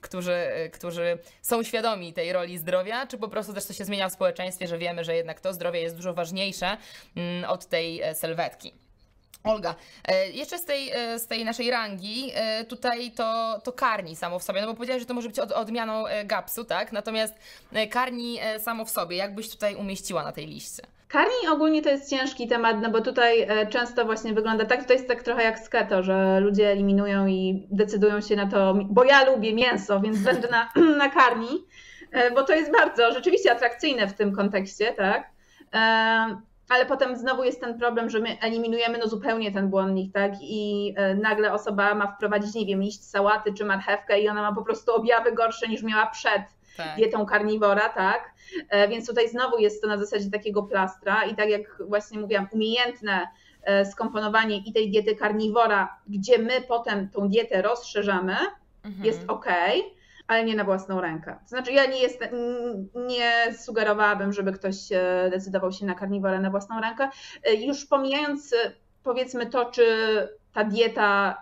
którzy, którzy są świadomi tej roli zdrowia, czy po prostu też coś się zmienia w społeczeństwie, że wiemy, że jednak to zdrowie jest dużo ważniejsze mm, od tej e, sylwetki. Olga, e, jeszcze z tej, e, z tej naszej rangi, tutaj to, to karni samo w sobie, no bo powiedziałeś, że to może być od, odmianą GAPS-u, tak? Natomiast karni samo w sobie, jak byś tutaj umieściła na tej liście? Karni ogólnie to jest ciężki temat, no bo tutaj często właśnie wygląda tak, to jest tak trochę jak z keto, że ludzie eliminują i decydują się na to, bo ja lubię mięso, więc będę na, na karni. E, bo to jest bardzo rzeczywiście atrakcyjne w tym kontekście, tak? E, ale potem znowu jest ten problem, że my eliminujemy no zupełnie ten błonnik, tak? I e, nagle osoba ma wprowadzić, nie wiem, liść sałaty czy marchewkę i ona ma po prostu objawy gorsze niż miała przed tak. dietą karniwora, tak? Więc tutaj znowu jest to na zasadzie takiego plastra i tak jak właśnie mówiłam, umiejętne skomponowanie i tej diety karniwora, gdzie my potem tą dietę rozszerzamy, mhm. jest ok ale nie na własną rękę. To znaczy, ja nie, jestem, nie sugerowałabym, żeby ktoś decydował się na karniworę na własną rękę. Już pomijając, powiedzmy, to, czy ta dieta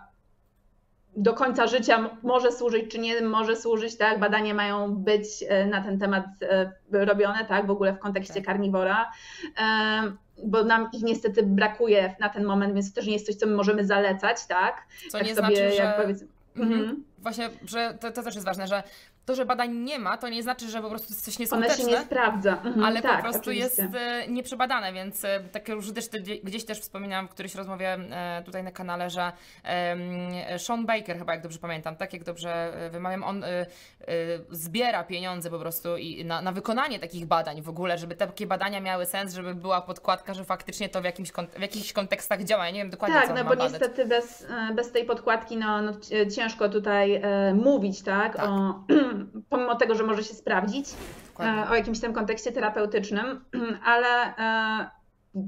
do końca życia może służyć, czy nie może służyć, tak? Badania mają być e, na ten temat e, robione, tak? W ogóle w kontekście tak. karniwora, e, bo nam ich niestety brakuje na ten moment, więc to też nie jest coś, co my możemy zalecać, tak? Co tak nie sobie, znaczy, że... jak powiedzmy... Mhm. Właśnie, że to, to też jest ważne, że to, że badań nie ma, to nie znaczy, że po prostu coś nieskuteczne. One się nie sprawdza. Mhm, ale tak, po prostu oczywiście. jest e, nieprzebadane, więc e, tak już też gdzieś też wspominałam w którejś rozmowie e, tutaj na kanale, że Sean Baker, chyba jak dobrze pamiętam, tak jak dobrze wymawiam, on zbiera pieniądze po prostu i na, na wykonanie takich badań w ogóle, żeby takie badania miały sens, żeby była podkładka, że faktycznie to w, jakimś, w jakichś kontekstach działa. Ja nie wiem dokładnie, tak, co no bo niestety bez, bez tej podkładki no, no ciężko tutaj mówić, tak, tak. O, pomimo tego, że może się sprawdzić Dokładnie. E, o jakimś tym kontekście terapeutycznym, ale e,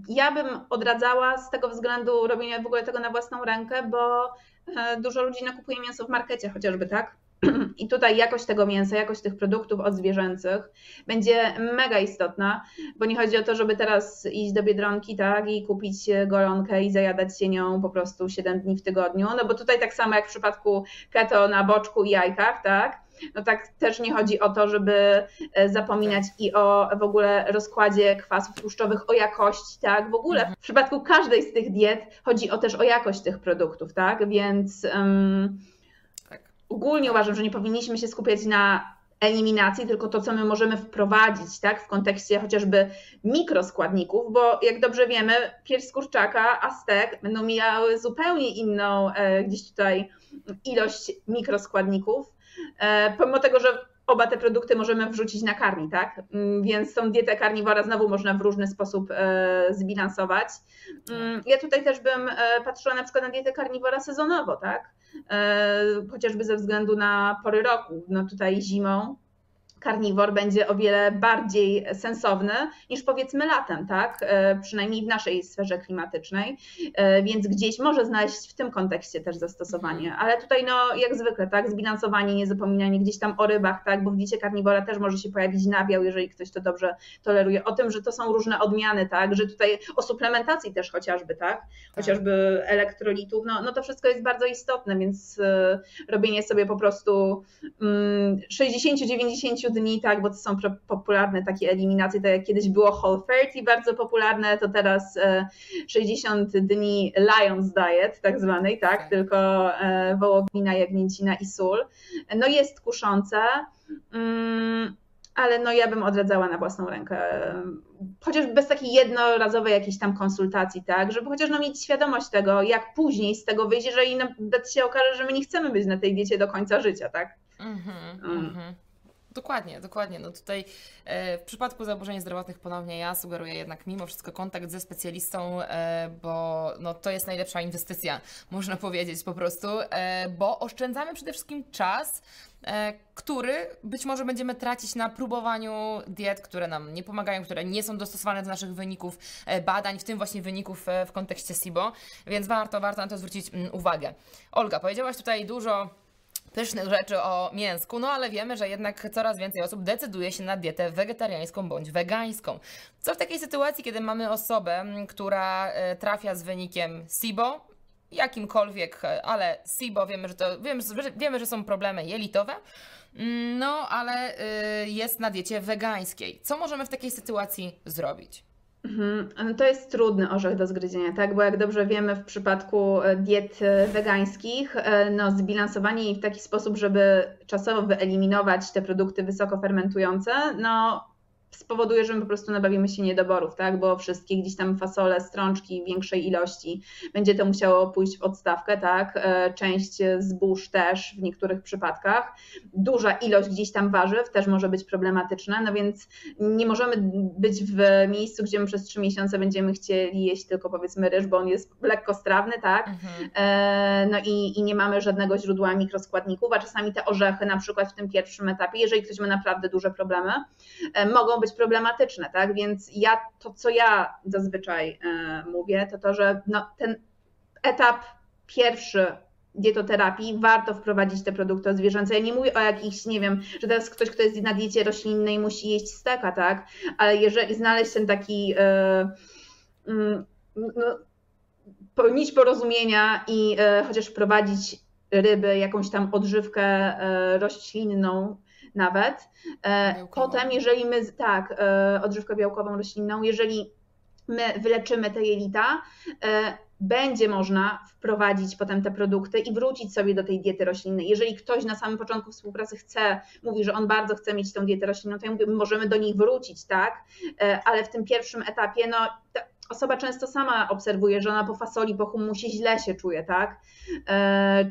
ja bym odradzała z tego względu robienia w ogóle tego na własną rękę, bo e, dużo ludzi nakupuje mięso w markecie chociażby, tak? I tutaj jakość tego mięsa, jakość tych produktów odzwierzęcych będzie mega istotna, bo nie chodzi o to, żeby teraz iść do Biedronki tak, i kupić golonkę i zajadać się nią po prostu 7 dni w tygodniu, no bo tutaj tak samo jak w przypadku keto na boczku i jajkach, tak, no tak też nie chodzi o to, żeby e, zapominać i o w ogóle rozkładzie kwasów tłuszczowych, o jakości, tak? W ogóle mhm. w przypadku każdej z tych diet chodzi o też o jakość tych produktów, tak? Więc um, ogólnie uważam, że nie powinniśmy się skupiać na eliminacji, tylko to, co my możemy wprowadzić, tak, w kontekście chociażby mikroskładników, bo jak dobrze wiemy, pierś z kurczaka, aztek będą miały zupełnie inną e, gdzieś tutaj ilość mikroskładników, pomimo tego, że oba te produkty możemy wrzucić na karmi, tak? Mm, więc tą dietę karniwora znowu można w różny sposób e, zbilansować. Mm, ja tutaj też bym e, patrzyła na przykład na dietę karniwora sezonowo, tak? Chociażby ze względu na pory roku. No tutaj zimą karniwor będzie o wiele bardziej sensowny niż powiedzmy latem, tak? E, przynajmniej w naszej sferze klimatycznej, e, więc gdzieś może znaleźć w tym kontekście też zastosowanie. Ale tutaj, no jak zwykle, tak, zbilansowanie, niezapominanie gdzieś tam o rybach, tak, bo w diecie karniwora też może się pojawić nabiał, jeżeli ktoś to dobrze toleruje. O tym, że to są różne odmiany, tak, że tutaj o suplementacji też chociażby, tak, chociażby elektrolitów, no, no to wszystko jest bardzo istotne, więc e, robienie sobie po prostu 60-90 mm, dni, tak, bo to są popularne takie eliminacje, tak jak kiedyś było Whole 30 bardzo popularne, to teraz 60 e, dni Lions Diet tak zwanej, tak, okay. tylko e, wołowina, jagnięcina i sól. No jest kuszące, mm, ale no ja bym odradzała na własną rękę, chociaż bez takiej jednorazowej jakiejś tam konsultacji, tak, żeby chociaż no mieć świadomość tego, jak później z tego wyjść, jeżeli nawet się okaże, że my nie chcemy być na tej diecie do końca życia, tak. Mm-hmm, mm. mm. Dokładnie, dokładnie. No tutaj e, w przypadku zaburzeń zdrowotnych ponownie ja sugeruję jednak mimo wszystko kontakt ze specjalistą, e, bo no, to jest najlepsza inwestycja, można powiedzieć po prostu, e, bo oszczędzamy przede wszystkim czas, który być może będziemy tracić na próbowaniu diet, które nam nie pomagają, które nie są dostosowane do naszych wyników badań, w tym właśnie wyników w kontekście SIBO, więc warto, warto na to zwrócić mm, uwagę. Olga, powiedziałaś tutaj dużo pysznych rzeczy o mięsku, no ale wiemy, że jednak coraz więcej osób decyduje się na dietę wegetariańską bądź wegańską. Co w takiej sytuacji, kiedy mamy osobę, trafia e, trafia z wynikiem SIBO, jakimkolwiek, e, ale SIBO wiemy, że to wiemy, wiemy, że są problemy jelitowe. Mm, no, ale e, jest na diecie wegańskiej. Co możemy w takiej sytuacji zrobić? Mhm. No to jest trudny orzech do zgryzienia, tak? Bo jak dobrze wiemy, w przypadku e, diet e, wegańskich, e, no, zbilansowanie jej w taki sposób, żeby czasowo wyeliminować te produkty wysoko fermentujące, no spowoduje, że my po prostu nabawimy się niedoborów, tak? bo wszystkie gdzieś tam fasole, strączki większej ilości będzie to musiało pójść w odstawkę, tak? E, część zbóż też w niektórych przypadkach. Duża ilość gdzieś tam warzyw też może być problematyczna, no więc nie możemy być w miejscu, gdzie my przez trzy miesiące będziemy chcieli jeść tylko powiedzmy ryż, bo on jest lekko strawny, tak? Mhm. E, no i, i nie mamy żadnego źródła mikroskładników, a czasami te orzechy na przykład w tym pierwszym etapie, jeżeli ktoś ma naprawdę duże problemy, e, mogą być problematyczne, tak? Więc ja to, co ja zazwyczaj e, mówię, to to, że no, ten etap pierwszy dietoterapii warto wprowadzić te produkty odzwierzęce. Ja nie mówię o jakichś, nie wiem, że teraz ktoś, kto jest na diecie roślinnej musi jeść steka, tak? Ale jeżeli znaleźć ten taki yy, yy, no, nić porozumienia i yy, chociaż wprowadzić ryby, jakąś tam odżywkę roślinną, nawet. E, białkową. Potem, jeżeli my, tak, e, odżywkę białkową roślinną, jeżeli my wyleczymy te jelita, e, będzie można wprowadzić potem te produkty i wrócić sobie do tej diety roślinnej. Jeżeli ktoś na samym początku współpracy chce, mówi, że on bardzo chce mieć tą dietę roślinną, to ja mówię, możemy do nich wrócić, tak? Ale w tym pierwszym etapie, no osoba często sama obserwuje, że ona po fasoli, po humusie źle się czuje, tak?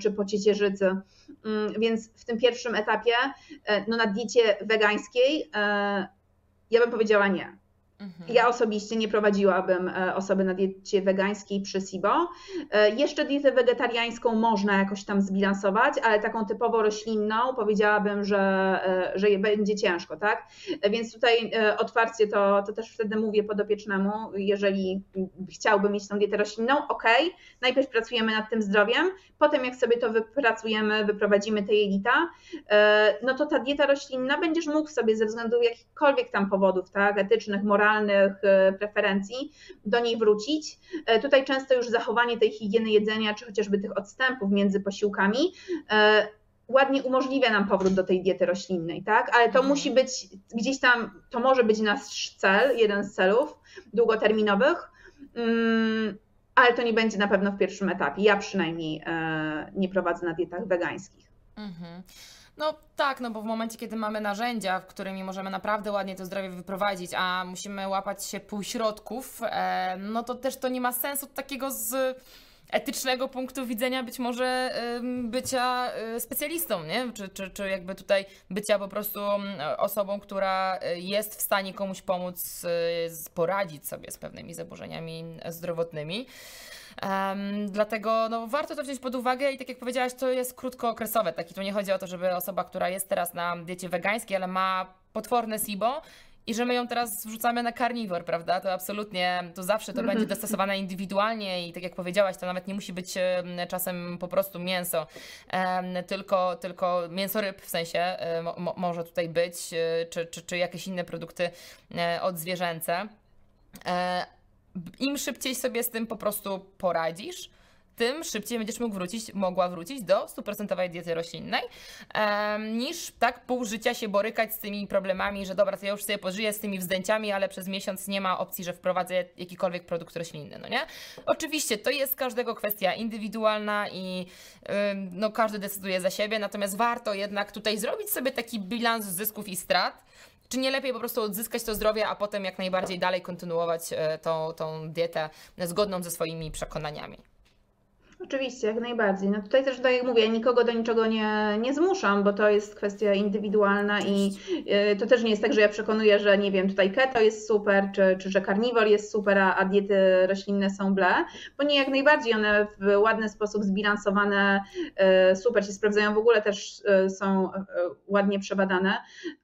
Czy po ciecierzycy. Mm, więc w tym pierwszym etapie, e, no na diecie wegańskiej, e, ja bym powiedziała nie. Mhm. Ja osobiście nie prowadziłabym e, osoby na diecie wegańskiej przy SIBO. E, jeszcze dietę wegetariańską można jakoś tam zbilansować, ale taką typowo roślinną powiedziałabym, że, e, że będzie ciężko, tak? Więc tutaj otwarcie to, to też wtedy mówię podopiecznemu, jeżeli chciałby mieć tą dietę roślinną, ok, najpierw pracujemy nad tym zdrowiem, potem jak sobie to wypracujemy, wyprowadzimy te jelita, no to ta dieta roślinna będziesz mógł sobie ze względu jakichkolwiek tam powodów, tak, etycznych, moralnych, e, preferencji, do niej wrócić. E, tutaj często już zachowanie tej higieny jedzenia, czy chociażby tych odstępów między posiłkami, e, ładnie umożliwia nam powrót do tej diety roślinnej, tak? Ale to musi być gdzieś tam, to może być nasz cel, jeden z celów długoterminowych, mm, ale to nie będzie na pewno w pierwszym etapie. Ja przynajmniej nie prowadzę na dietach wegańskich. Mhm. No tak, no bo w momencie, kiedy mamy narzędzia, w którymi możemy naprawdę ładnie to zdrowie wyprowadzić, a musimy łapać się półśrodków, e, no to też to nie ma sensu takiego z etycznego punktu widzenia być może bycia e, specjalistą, nie? Czy, czy, czy jakby tutaj bycia po prostu osobą, która e, jest w stanie komuś pomóc e, poradzić sobie z pewnymi zaburzeniami zdrowotnymi. Um, dlatego no, warto to wziąć pod uwagę i tak jak powiedziałaś, to jest krótkookresowe. Taki tu nie chodzi o to, żeby osoba, która jest teraz na diecie wegańskiej, ale ma potworne SIBO, i że my ją teraz wrzucamy na karniwor, prawda? To absolutnie, to zawsze to będzie mhm. dostosowane indywidualnie i tak jak powiedziałaś, to nawet nie musi być czasem po prostu mięso, tylko, tylko mięso ryb w sensie e, mo może tutaj być, e, czy, czy, czy jakieś inne produkty e, odzwierzęce im szybciej sobie z tym po prostu poradzisz, tym szybciej będziesz mógł wrócić, mogła wrócić do stuprocentowej diety roślinnej, niż tak pół życia się borykać z tymi problemami, że dobra, to ja już sobie pożyję z tymi wzdęciami, ale przez miesiąc nie ma opcji, że wprowadzę jakikolwiek produkt roślinny, no nie? Oczywiście to jest każdego kwestia indywidualna i no, każdy decyduje za siebie, natomiast warto jednak tutaj zrobić sobie taki bilans zysków i strat, czy nie lepiej po prostu odzyskać to zdrowie, a potem jak najbardziej dalej kontynuować e, tą, tą dietę zgodną ze swoimi przekonaniami? Oczywiście, jak najbardziej. No tutaj też, tak jak mówię, nikogo do niczego nie, nie zmuszam, bo to jest kwestia indywidualna i y, to też nie jest tak, że ja przekonuję, że nie wiem, tutaj keto jest super, czy, czy że karniwor jest super, a, a diety roślinne są ble, bo nie jak najbardziej one w ładny sposób zbilansowane y, super się sprawdzają, w ogóle też y, są ładnie przebadane,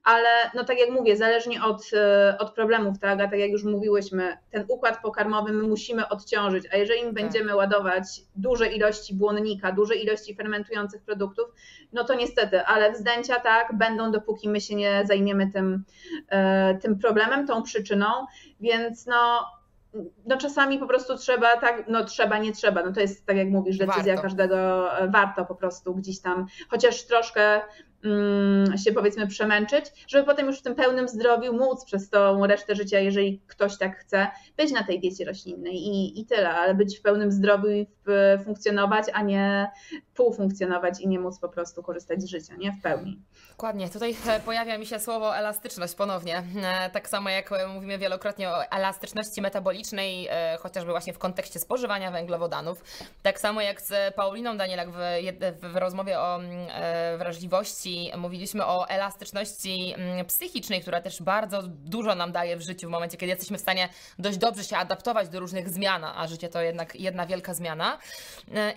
ale no tak jak mówię, zależnie od, od problemów, tak, a tak jak już mówiłyśmy, ten układ pokarmowy my musimy odciążyć, a jeżeli tak. będziemy ładować duże ilości błonnika, duże ilości fermentujących produktów, no to niestety, ale wzdęcia tak będą, dopóki my się nie zajmiemy tym, e, tym problemem, tą przyczyną, więc no no czasami po prostu trzeba, tak, no trzeba, nie trzeba, no to jest tak jak mówisz, decyzja warto. każdego, e, warto po prostu gdzieś tam, chociaż troszkę się powiedzmy przemęczyć, żeby potem już w tym pełnym zdrowiu móc przez tą resztę życia, jeżeli ktoś tak chce, być na tej diecie roślinnej i, i tyle, ale być w pełnym zdrowiu i funkcjonować, a nie półfunkcjonować i nie móc po prostu korzystać z życia, nie w pełni. Dokładnie. Tutaj e, pojawia mi się słowo elastyczność ponownie. E, tak samo jak e, mówimy wielokrotnie o elastyczności metabolicznej, chociażby właśnie w kontekście spożywania węglowodanów. Tak samo jak z Pauliną Danielak w, w rozmowie o wrażliwości mówiliśmy o elastyczności psychicznej, która też bardzo dużo nam daje w życiu w momencie, kiedy jesteśmy w stanie dość dobrze się adaptować do różnych zmian, a życie to jednak jedna wielka zmiana.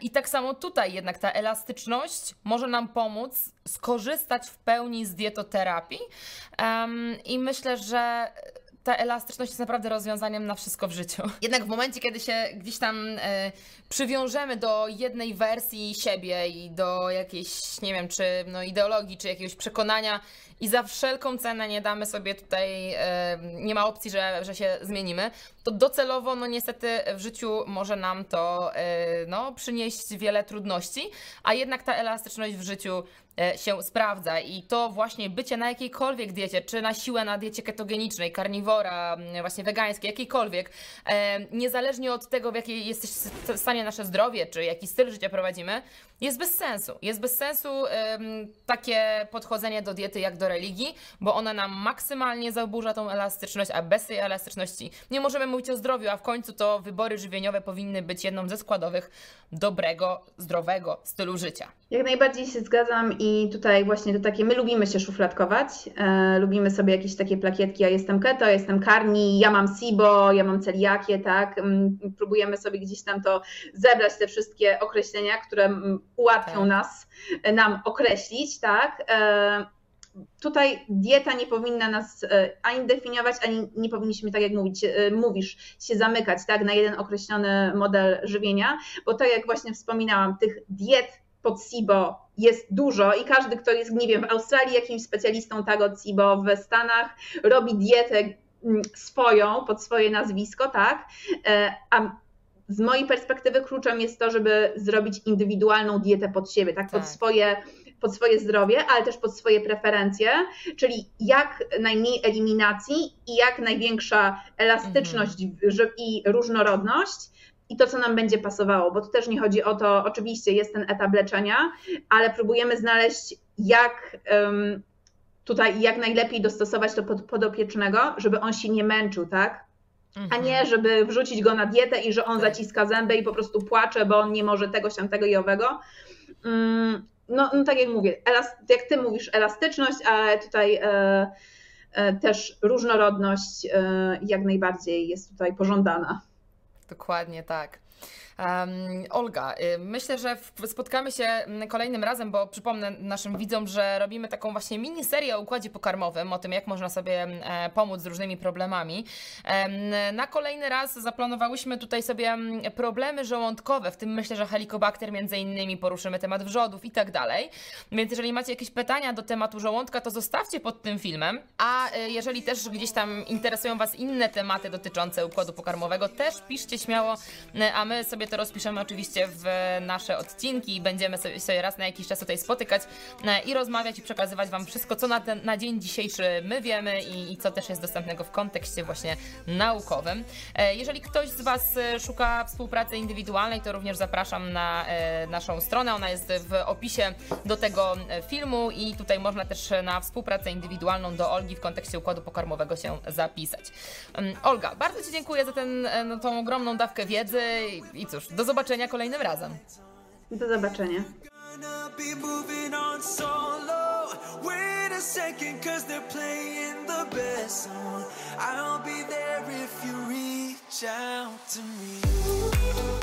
I tak samo tutaj jednak ta elastyczność może nam pomóc skorzystać w pełni z dietoterapii. I myślę, że ta elastyczność jest naprawdę rozwiązaniem na wszystko w życiu. Jednak w momencie, kiedy się gdzieś tam e, przywiążemy do jednej wersji siebie i do jakiejś, nie wiem, czy no, ideologii, czy jakiegoś przekonania i za wszelką cenę nie damy sobie tutaj, nie ma opcji, że, że się zmienimy, to docelowo, no niestety w życiu może nam to e, no, przynieść wiele trudności, a jednak ta elastyczność w życiu E, się sprawdza i to właśnie bycie na jakiejkolwiek diecie, czy na siłę na diecie ketogenicznej, karniwora, właśnie wegańskiej, jakiejkolwiek, e, niezależnie od tego, w jakiej jest stanie nasze zdrowie, czy jaki styl życia prowadzimy, jest bez sensu. Jest bez sensu takie podchodzenie do diety jak do religii, bo ona nam maksymalnie zaburza tą elastyczność, a bez tej elastyczności nie możemy mówić o zdrowiu, a w końcu to wybory żywieniowe powinny być jedną ze składowych dobrego, zdrowego stylu życia. Jak najbardziej się zgadzam i tutaj właśnie to takie, my lubimy się szufladkować, e, lubimy sobie jakieś takie plakietki, ja jestem keto, jestem karni, ja mam SIBO, ja mam celiakię, tak, mm, próbujemy sobie gdzieś tam to zebrać, te wszystkie określenia, które mm, ułatwią tak. nas, nam określić, tak, e, tutaj dieta nie powinna nas e, ani definiować, ani nie powinniśmy, tak jak mówić, e, mówisz, się zamykać tak, na jeden określony model żywienia, bo tak jak właśnie wspominałam, tych diet pod SIBO jest dużo i każdy, kto jest, nie wiem, w Australii jakimś specjalistą tak od SIBO, w Stanach robi dietę mm, swoją, pod swoje nazwisko, tak, e, a z mojej perspektywy kluczem jest to, żeby zrobić indywidualną dietę pod siebie, tak, pod tak. swoje pod swoje zdrowie, ale też pod swoje preferencje, czyli jak najmniej eliminacji i jak największa elastyczność mhm. i różnorodność. I to, co nam będzie pasowało, bo tu też nie chodzi o to, oczywiście jest ten etap leczenia, ale próbujemy znaleźć, jak um, tutaj jak najlepiej dostosować to pod podopiecznego, żeby on się nie męczył, tak? a nie, mhm. żeby wrzucić go na dietę i że on tak. zaciska zęby i po prostu płacze, bo on nie może tego, się tego i owego. Mm, no, no tak jak mówię, jak ty mówisz, elastyczność, a tutaj e, e, też różnorodność e, jak najbardziej jest tutaj pożądana. Dokładnie tak. Um, Olga, y, myślę, że spotkamy się mm, kolejnym razem, bo przypomnę naszym widzom, że robimy taką właśnie miniserię o układzie pokarmowym, o tym, jak można sobie mm, e, pomóc z różnymi problemami. Na kolejny raz zaplanowałyśmy tutaj sobie mm, problemy żołądkowe, w tym myślę, że helikobakter między innymi, poruszymy temat wrzodów i tak dalej. Więc jeżeli macie jakieś pytania do tematu żołądka, to zostawcie pod tym filmem, a e, jeżeli też gdzieś tam interesują Was inne tematy dotyczące układu pokarmowego, też piszcie śmiało, e, a my sobie to rozpiszemy oczywiście w nasze odcinki i będziemy sobie raz na jakiś czas tutaj spotykać e, i rozmawiać i przekazywać Wam wszystko, co na, ten, na dzień dzisiejszy my wiemy i, i co też jest dostępnego w kontekście właśnie naukowym. E, jeżeli ktoś z Was e, szuka współpracy indywidualnej, to również zapraszam na naszą stronę. Ona jest w opisie do tego filmu i tutaj można też na współpracę indywidualną do Olgi w kontekście układu pokarmowego się zapisać. Olga, bardzo Ci dziękuję za ten, no, ogromną dawkę wiedzy i cóż, do zobaczenia kolejnym razem. Do zobaczenia. second cause they're playing the best song I'll be there if you reach out to me